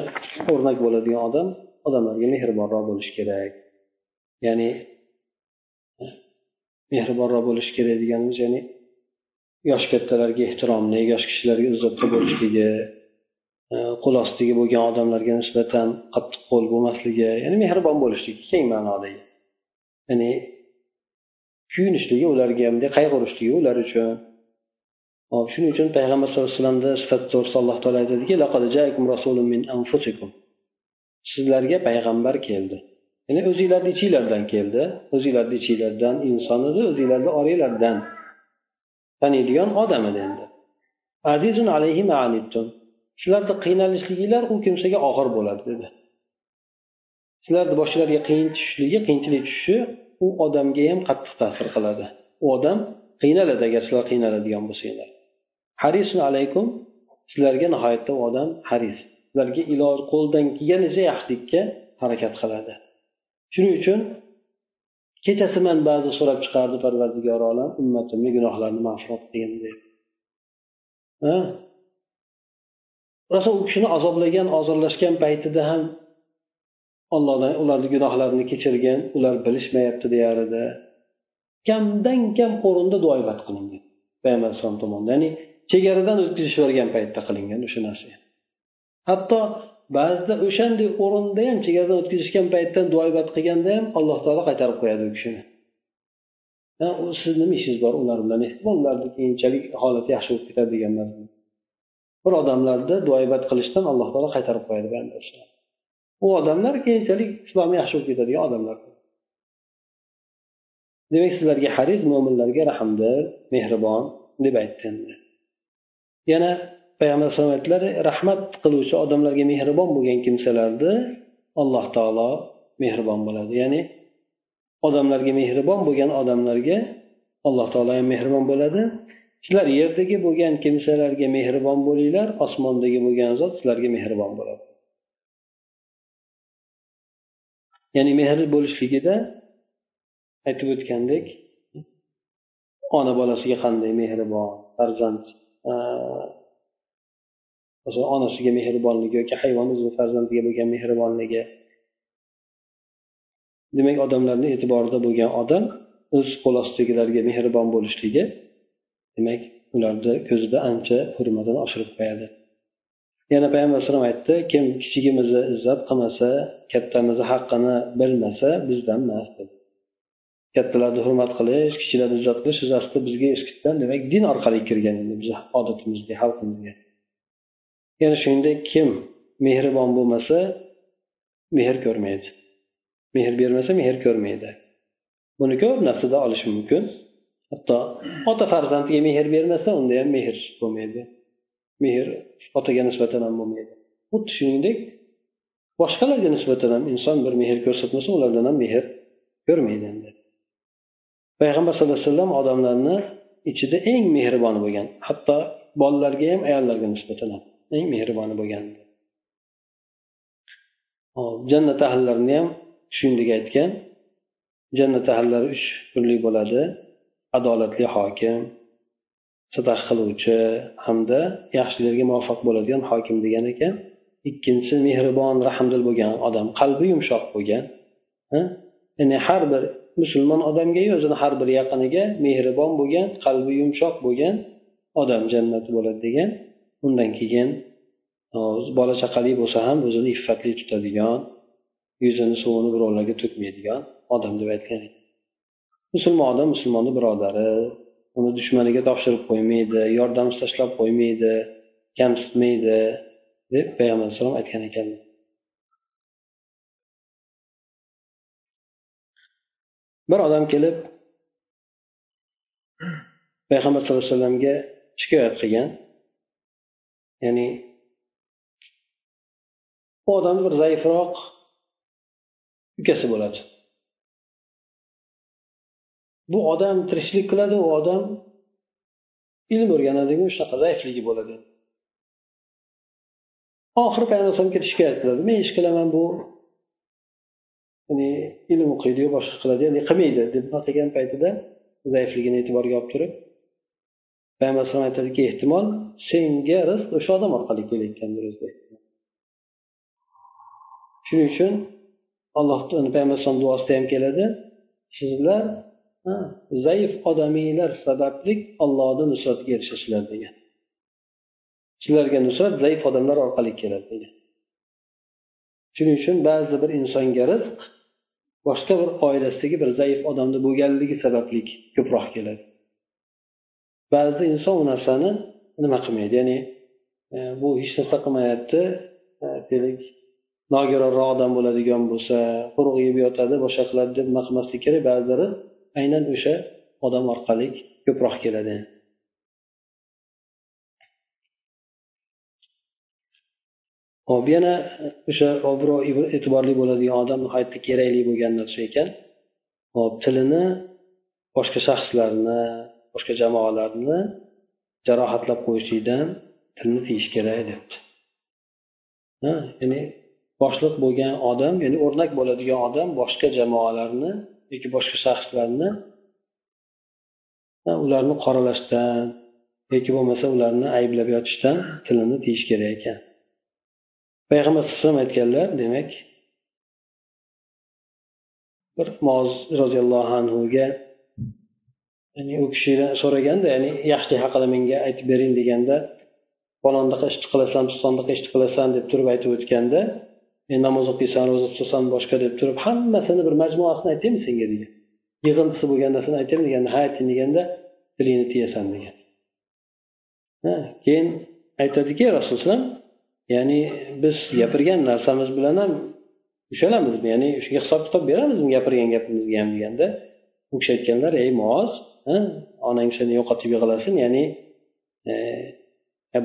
o'rnak bo'ladigan odam odamlarga mehribonroq bo'lishi kerak. Ya'ni e, mehribonroq bo'lishi kerak deganimiz ya'ni yosh kattalarga ehtiromli yosh kishilarga izzatda bo'lishligi qo'l ostidagi bo'lgan odamlarga nisbatan qattiq qo'l bo'lmasligi ya'ni mehribon bo'lishlik keng ma'nodagi ya'ni kuyunishligi ularga bunday qayg'urishligi ular uchun. Hop shuning uchun payg'ambar sallallohu alayhi vasallamni sifati to'g'risida alloh taolo aytadiki sizlarga payg'ambar keldi. Ya'ni o'zinglarni ichinglardan keldi. O'zinglarni ichinglardan inson edi o'zinglarni oranglardan taniydigan odam edi endi. Azizun alayhi sizlarni qiynalishliginglar u kimsaga og'ir bo'ladi dedi. Sizlarni boshlariga qiyin tushishligi qiyinchilik tushishi u odamga ham qattiq ta'sir qiladi. U odam qiynaladi agar sizlar qiynaladigan bo'lsanglar. Harisun alaykum sizlarga nihoyatda u odam haris. Sizlarga iloj qo'ldan kelganicha yaxshilikka harakat qiladi. Shuning uchun kechasi man ba'zi so'rab chiqardi parvardigor olam ummatimni gunohlarini mag'firat qilgin deb rosa u kishini azoblagan ozorlashgan paytida ham ollohdan ularni gunohlarini kechirgan ular bilishmayapti deyar edi kamdan kam o'rinda duoibat qilingan payg'ambar alayhisalom tomonidan. Ya'ni chegaradan o'tkazib yuborgan paytda qilingan o'sha narsa. Hatto ba'zida o'shanday o'rinda ham chegaradan o'tkazishgan paytda duo ibodat qilganda ham alloh taolo qaytarib qo'yadi u kishini. Sizni nima ishingiz bor? Ular bilan ularni keyinchalik holati yaxshi bo'lib ketadi degan bir odamlarni duo ibodat qilishdan alloh taolo qaytarib qo'yadi u odamlar keyinchalik islomi yaxshi bo'lib ketadigan odamlar. Demak sizlarga haris mo'minlarga rahmdil mehribon deb aytdi endi. Yana payg'ambar alayhisalom aytdilar rahmat qiluvchi odamlarga mehribon bo'lgan kimsalarni alloh taolo mehribon bo'ladi. Ya'ni odamlarga mehribon bo'lgan odamlarga alloh taolo ham mehribon bo'ladi. Sizlar yerdagi bo'lgan kimsalarga mehribon bo'linglar osmondagi bo'lgan zot sizlarga mehribon bo'ladi. Ya'ni mehr bo'lishligida aytib o'tgandek ona bolasiga qanday mehribon farzand masalan onasiga mehribonligi yoki hayvon o'zini farzandiga bo'lgan mehribonligi. Demak odamlarni e'tiborida bo'lgan odam o'z qo'l ostidagilarga mehribon bo'lishligi demak ularni ko'zida ancha hurmatini oshirib qo'yadi. Yana payg'ambar alayhisalom aytdi kim kichigimizni izzat qilmasa kattamizni haqqini bilmasa bizdan emas dedi kattalarni hurmat qilish kichiklarni izzat qilish siz aslida bizga eskitdan demak din orqali kirgan endi bizni odatimizga xalqimizga. Yana shuningdek kim mehribon bo'lmasa mehr ko'rmaydi. Mehr bermasa mehr ko'rmaydi. Buni ko'p narsada olish mumkin. Hatto ota farzandiga mehr bermasa unda ham mehr bo'lmaydi. Mehr otaga nisbatan ham bo'lmaydi. Xuddi shuningdek boshqalarga nisbatan ham inson bir mehr ko'rsatmasa ulardan ham mehr ko'rmaydi endi. Payg'ambar sallallohu alayhi vasallam odamlarni ichida eng mehriboni bo'lgan hatto bolalarga ham ayollarga nisbatan ham eng mehriboni bo'lgan. Jannat ahllarini ham shuningdek aytgan jannat ahllari uch kunlik bo'ladi. Adolatli hokim sadaq qiluvchi hamda yaxshilarga muvaffaq bo'ladigan hokim degan ekan. Ikkinchisi mehribon rahmdil bo'lgan odam qalbi yumshoq bo'lgan ya'ni har bir musulmon odamga o'zini har bir yaqiniga mehribon bo'lgan qalbi yumshoq bo'lgan odam jannati bo'ladi degan. Undan keyin bola chaqali bo'lsa ham o'zini iffatli tutadigan yuzini suvini birovlarga to'kmaydigan odam deb aytgan musulmon odam musulmonni birodari uni dushmaniga topshirib qo'ymaydi yordamsiz tashlab qo'ymaydi kamsitmaydi deb payg'ambar alayhisalom aytgan ekanlar bir odam kelib payg'ambar sallallohu alayhi vasallamga shikoyat qilgan. Ya'ni u odamni bir zaifroq ukasi bo'ladi. Bu odam tirishlik qiladi u odam ilm o'rganadigan shunaqa zaifligi bo'ladi. Oxiri payg'ambar alayhisalom kelib shikoyat qiladi men ish qilaman bu ya'ni ilm o'qiydiyu boshqa qiladi ya'ni qilmaydi deb nima qilgan paytida zaifligini e'tiborga olib turib payg'ambar alayhisalom aytadiki ehtimol senga rizq o'sha odam orqali kelayotgandir shuning uchun alloh payg'ambar alayhisalom duosida ham keladi. Sizlar zaif odamiylar sababli ollohni nusratiga erishasizlar degan. Sizlarga nusrat zaif odamlar orqali keladi degan. Shuning uchun ba'zi bir insonga rizq boshqa bir oilasidagi bir zaif odamni bo'lganligi sababli ko'proq keladi. Ba'zi inson u narsani nima qilmaydi? Ya'ni e, bu hech narsa qilmayapti e, deylik nogironroq odam bo'ladigan bo'lsa quruq yeb yotadi boshqa qiladi deb nima qilmaslik kerak ba'zilari aynan o'sha odam orqali ko'proq keladi. Hop yana o'sha obro' e'tiborli bo'ladigan odam nihoyatda kerakli bo'lgan narsa ekan. Hop tilini boshqa shaxslarni boshqa jamoalarni jarohatlab qo'yishlikdan tilni tiyish kerak debdi. Ya'ni boshliq bo'lgan odam ya'ni o'rnak bo'ladigan odam boshqa jamoalarni yoki boshqa shaxslarni ularni qoralashdan yoki bo'lmasa ularni ayblab yotishdan tilini tiyish kerak ekan. Payg'ambar alayhisalom aytganlar demak bir moz roziyallohu anhuga ya'ni u kishidan so'raganda ya'ni yaxshilik haqida menga aytib bering deganda falondaqa ishni qilasan pistondaqa ishni qilasan deb turib aytib o'tganda men namoz o'qiysan ro'za tutasan boshqa deb turib hammasini bir majmuasini aytaymi senga degan. Yig'intisi bo'lgan narsani aytaymi deganda ha ayting deganda tilingni tiyasan degan. Keyin aytadiki rasululloh ya'ni biz gapirgan narsamiz bilan ham ushalamizmi? Ya'ni shunga hisob kitob beramizmi gapirgan gapimizga ham deganda? U kishi aytganlar ey muoz onang seni yo'qotib yig'lasin ya'ni e,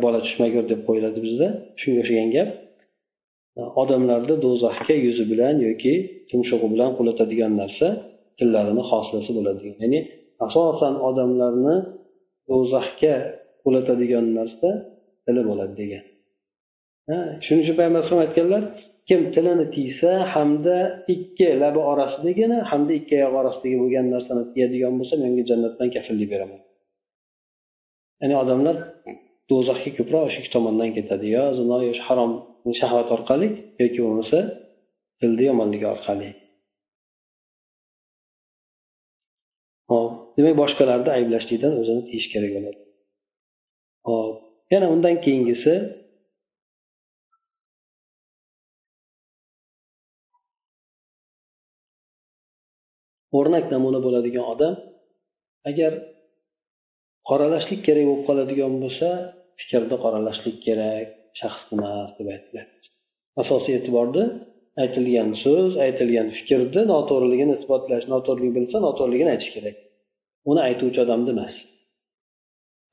bola tushmagur deb qo'yiladi bizda shunga o'xshagan gap. E, odamlarni do'zaxga yuzi bilan yoki tumshug'i bilan qulatadigan narsa tillarini hosilasi bo'ladi. Ya'ni asosan odamlarni do'zaxga qulatadigan narsa tili bo'ladi degan. Shuning uchun payg'ambar alayhisalom aytganlar kim tilini tiysa hamda ikki labi orasidagina hamda ikki oyog'i orasidagi bo'lgan narsani tiyadigan bo'lsa men unga jannatdan kafillik beraman. Ya'ni odamlar do'zaxga ko'proq o'sha ikki tomondan ketadi yo zino yo harom shahvat orqali yoki bo'lmasa dilni yomonligi orqali. Hop demak boshqalarni ayblashlikdan o'zini tiyish kerak bo'ladi. Hop yana undan keyingisi o'rnak namuna bo'ladigan odam agar qoralashlik kerak bo'lib qoladigan bo'lsa fikrni qoralashlik kerak shaxs emas deb aytdilar asosiy e'tiborni aytilgan so'z aytilgan fikrni noto'g'riligini isbotlash noto'g'rilik bilsa noto'g'riligini aytish kerak. Uni aytuvchi odamni emas.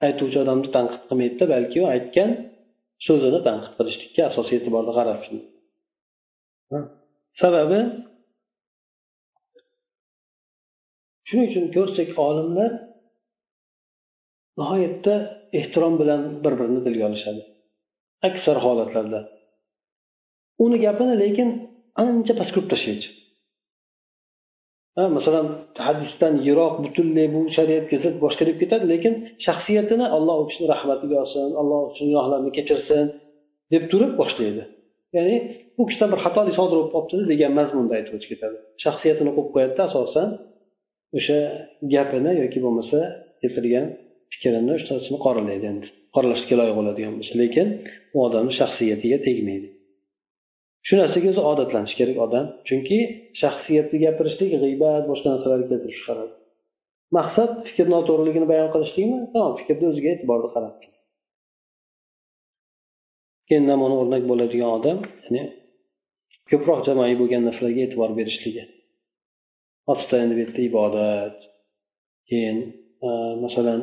Aytuvchi odamni tanqid qilmaydida balki u aytgan so'zini tanqid qilishlikka asosiy e'tiborni qarab sababi shuning uchun ko'rsak olimlar nihoyatda ehtirom bilan bir birini tilga olishadi. Aksar holatlarda. Uni gapini lekin ancha pastgrib tashlaydi. Masalan hadisdan yiroq butunlay bu shariatga zid boshqa deb ketadi lekin shaxsiyatini alloh u kishini rahmatiga olsin alloh u kishini gunohlarini kechirsin deb turib boshlaydi. Ya'ni u kishidan bir xatolik sodir bo'lib qolibdi degan mazmunda aytib o'tib ketadi. Shaxsiyatini qo'yib qo'yadida asosan o'sha gapini yoki bo'lmasa keltirgan fikrini uchtasini qoralaydi. Endi qoralashga loyiq bo'ladigan bo'lsa lekin u odamni shaxsiyatiga tegmaydi. Shu narsaga o'zi odatlanishi kerak odam. Chunki shaxsiyatni gapirishlik g'iybat boshqa narsalarni keltirib chiqaradi maqsad fikr noto'g'riligini bayon qilishlikmi? Tamom fikrni o'ziga e'tiborni qaratdi. Keyin namuna o'rnak bo'ladigan odam ya'ni ko'proq jamoaviy bo'lgan narsalarga e'tibor berishligi. Otda endi bu yerda ibodat keyin e, masalan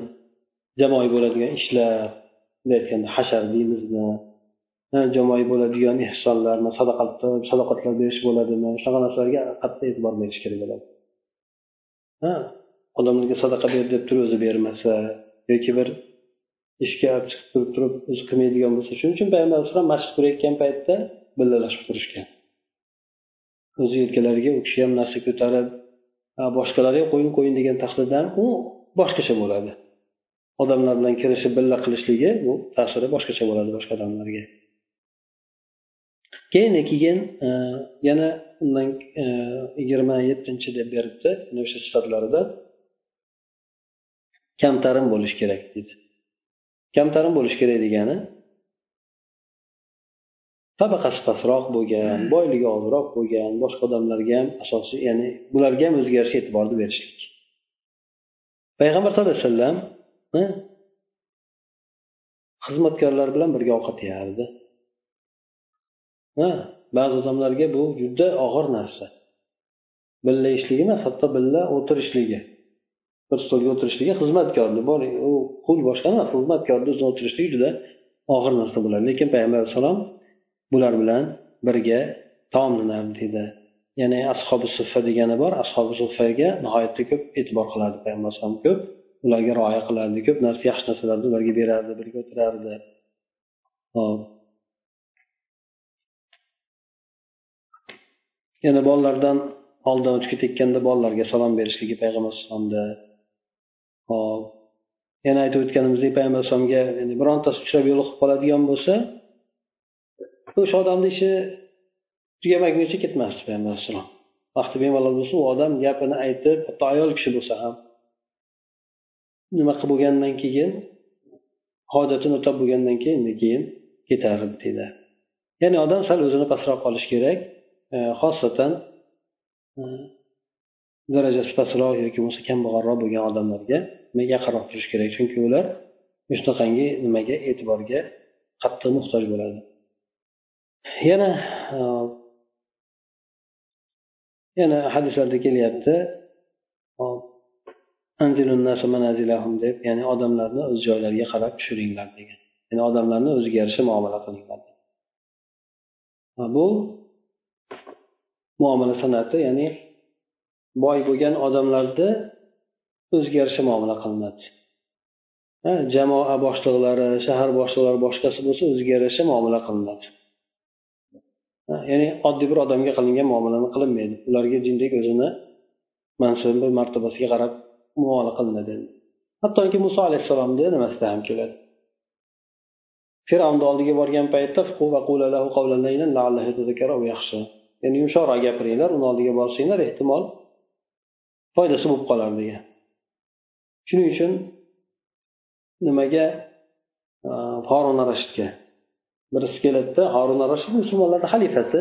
jamoa bo'ladigan ishlar bunday aytganda hashar deymizmi jamoa bo'ladigan ehsonlarni sadoqatlar berish bo'ladimi? Shunaqa narsalarga qattiq e'tibor berish kerak bo'ladi. Ha odamlarga sadaqa ber deb turib o'zi bermasa yoki bir ishga olib chiqib turib turib o'zi qilmaydigan bo'lsa shuning uchun payg'ambar alayhisalom masjid qurayotgan paytda billalashib turishgan. O'zi yelkalariga u kishi ham narsa ko'tarib boshqalarga qo'ying qo'ying degan taqdirda u boshqacha bo'ladi. Odamlar bilan kirishib birga qilishligi bu ta'siri boshqacha bo'ladi boshqa odamlarga. Keyin keyin e, yana undan e, yigirma yettinchi deb beribdi o'sha sifatlarida kamtarin bo'lish kerak deydi kamtarin bo'lish kerak degani tabaqasi pastroq bo'lgan boyligi ozroq bo'lgan boshqa odamlarga ham asosiy ya'ni bularga ham o'ziga yarasha e'tiborni berishlik. Payg'ambar sallallohu alayhi vasallam xizmatkorlar bilan birga ovqat yeyardi. Ha ba'zi odamlarga bu juda og'ir narsa. Birga ishligi emas hatto birga o'tirishligi. Bir stolga o'tirishligi xizmatkorni bor u qul boshqa emas xizmatkorni o'zini o'tirishligi juda og'ir narsa bo'ladi. Lekin payg'ambar alayhissalom bular bilan birga taomlanardi deydi ya'ni ashobi suffa degani bor ashobi suffaga nihoyatda ko'p e'tibor qiladi payg'ambar alayhisalom ko'p. Ularga rioya qilardi. Ko'p narsa yaxshi narsalarni ularga berardi birga o'tirardi. Hop yana bolalardan oldin o'tib ketayotganda bolalarga salom berishligi payg'ambar alayhisalomda hop yana aytib o'tganimizdek payg'ambar alayhisalomga birontasi uchrab yo'liqib qoladigan bo'lsa o'sha odamni ishi tugamagunicha ketmasdi payg'ambar alayhissalom vaqti bemalol bo'lsa u odam gapini aytib hatto ayol kishi bo'lsa ham nima qilib bo'lgandan keyin hojatini o'tab bo'lgandan keyin keyin ketardi deydi ya'ni odam sal o'zini pastroq olishi kerak e, xosatan e, darajasi pastroq yoki bo'lmasa kambag'alroq bo'lgan odamlarga yaqinroq turish kerak. Chunki ular shunaqangi nimaga e'tiborga qattiq muhtoj bo'ladi. Yana e, yana hadislarda kelyapti deb ya'ni odamlarni o'z joylariga qarab tushiringlar degan. Ya'ni odamlarni o'ziga yarasha muomala qilinglar bu muomala san'ati ya'ni boy bo'lgan odamlarni o'ziga yarasha muomala qilinadi. Jamoa boshliqlari shahar boshliqlari boshqasi bo'lsa o'ziga yarasha muomala qilinadi. Ya'ni oddiy bir odamga qilingan muomalani qilinmaydi. Ularga jindek o'zini mansubi martabasiga qarab muomala qilinadi. Hattoki muso alayhissalomni nimasida ham keladi? Fir'avnni oldiga borgan paytda ya'ni yumshoqroq gapiringlar uni oldiga borsanglar ehtimol foydasi bo'lib qolar degan. Shuning uchun nimaga horun rashidga? Birisi keladida horun rashid musulmonlarni xalifasi.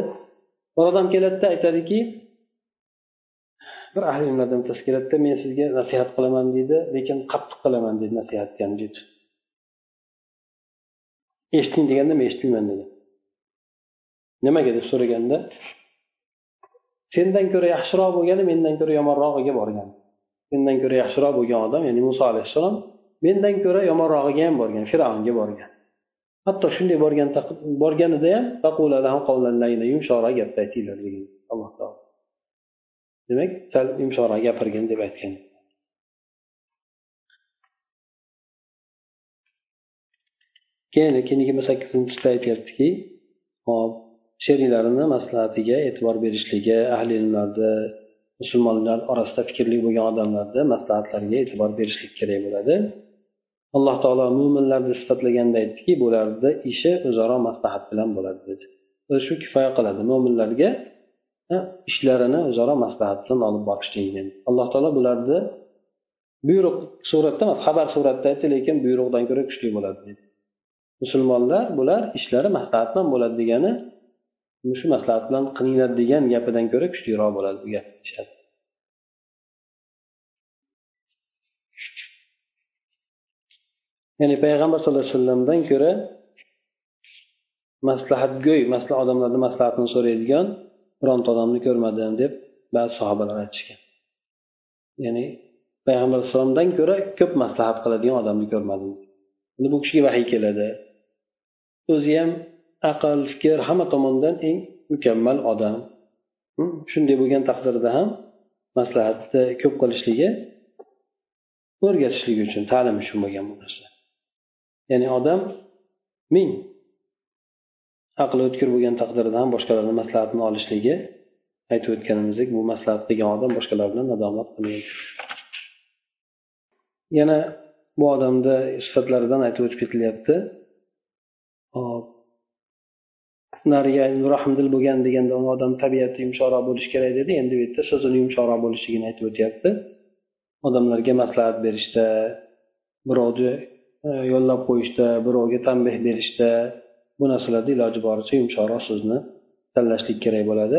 Bir odam keladida aytadiki bir ahli ilmlardan bittasi keladida men sizga nasihat qilaman deydi lekin qattiq qilaman deydi nasihatni ham deydi eshiting deganda men eshitmayman degan nimaga deb so'raganda sendan ko'ra yaxshiroq bo'lgani mendan ko'ra yomonrog'iga borgan. Sendan ko'ra yaxshiroq bo'lgan odam ya'ni muso alayhissalom mendan ko'ra yomonrog'iga ham borgan fir'avnga borgan. Hatto shunday borgan borganida ham yumshoqroq gapni aytinglar degan. Demak sal yumshoqroq gapirgin deb aytgan. Keyin keyin yigirma sakkizinchisida aytyaptiki hop sheriklarini maslahatiga e'tibor berishligi ahli ilmlarni musulmonlar orasida fikrli bo'lgan odamlarni maslahatlariga e'tibor berishlik kerak bo'ladi. Alloh taolo mo'minlarni sifatlaganda aytdiki bularni ishi o'zaro maslahat bilan bo'ladi dedi. O'zi shu kifoya qiladi. Mo'minlarga ishlarini o'zaro maslahat bilan olib borishlik alloh taolo bularni buyruq suratda emas xabar suratda aytdi lekin buyruqdan ko'ra kuchli bo'ladi dedi musulmonlar bular ishlari maslahat bilan bo'ladi degani shu maslahat bilan qilinglar degan gapidan ko'ra kuchliroq bo'ladi bu gap deyishadi ya'ni payg'ambar sallallohu alayhi vasallamdan ko'ra maslahatgo'y masla odamlarni maslahatini so'raydigan bironta odamni ko'rmadim deb ba'zi sahobalar aytishgan. Ya'ni payg'ambar alayhissalomdan ko'ra ko'p maslahat qiladigan odamni ko'rmadim. Endi bu kishiga vahiy keladi. O'zi ham aql fikr hamma tomondan eng mukammal odam. Hmm, shunday bo'lgan taqdirda ham maslahatni ko'p qilishligi o'rgatishligi uchun ta'lim uchun bo'lgan bu narsa. Ya'ni odam ming aqli o'tkir bo'lgan taqdirda ham boshqalarni maslahatini olishligi aytib o'tganimizdek bu maslahat qilgan odam boshqalar bilan nadomat qilmaydi. Yana bu odamni sifatlaridan aytib o'tib ketilyapti. Hop. Nariga rahmdil bo'lgan deganda u odam tabiati yumshoqroq bo'lishi kerak dedi. Endi bu yerda so'zini yumshoqroq bo'lishligini aytib o'tyapti. Odamlarga maslahat berishda birovni e, yo'llab qo'yishda birovga tanbeh berishda bu narsalarda iloji boricha yumshoqroq so'zni tanlashlik kerak bo'ladi.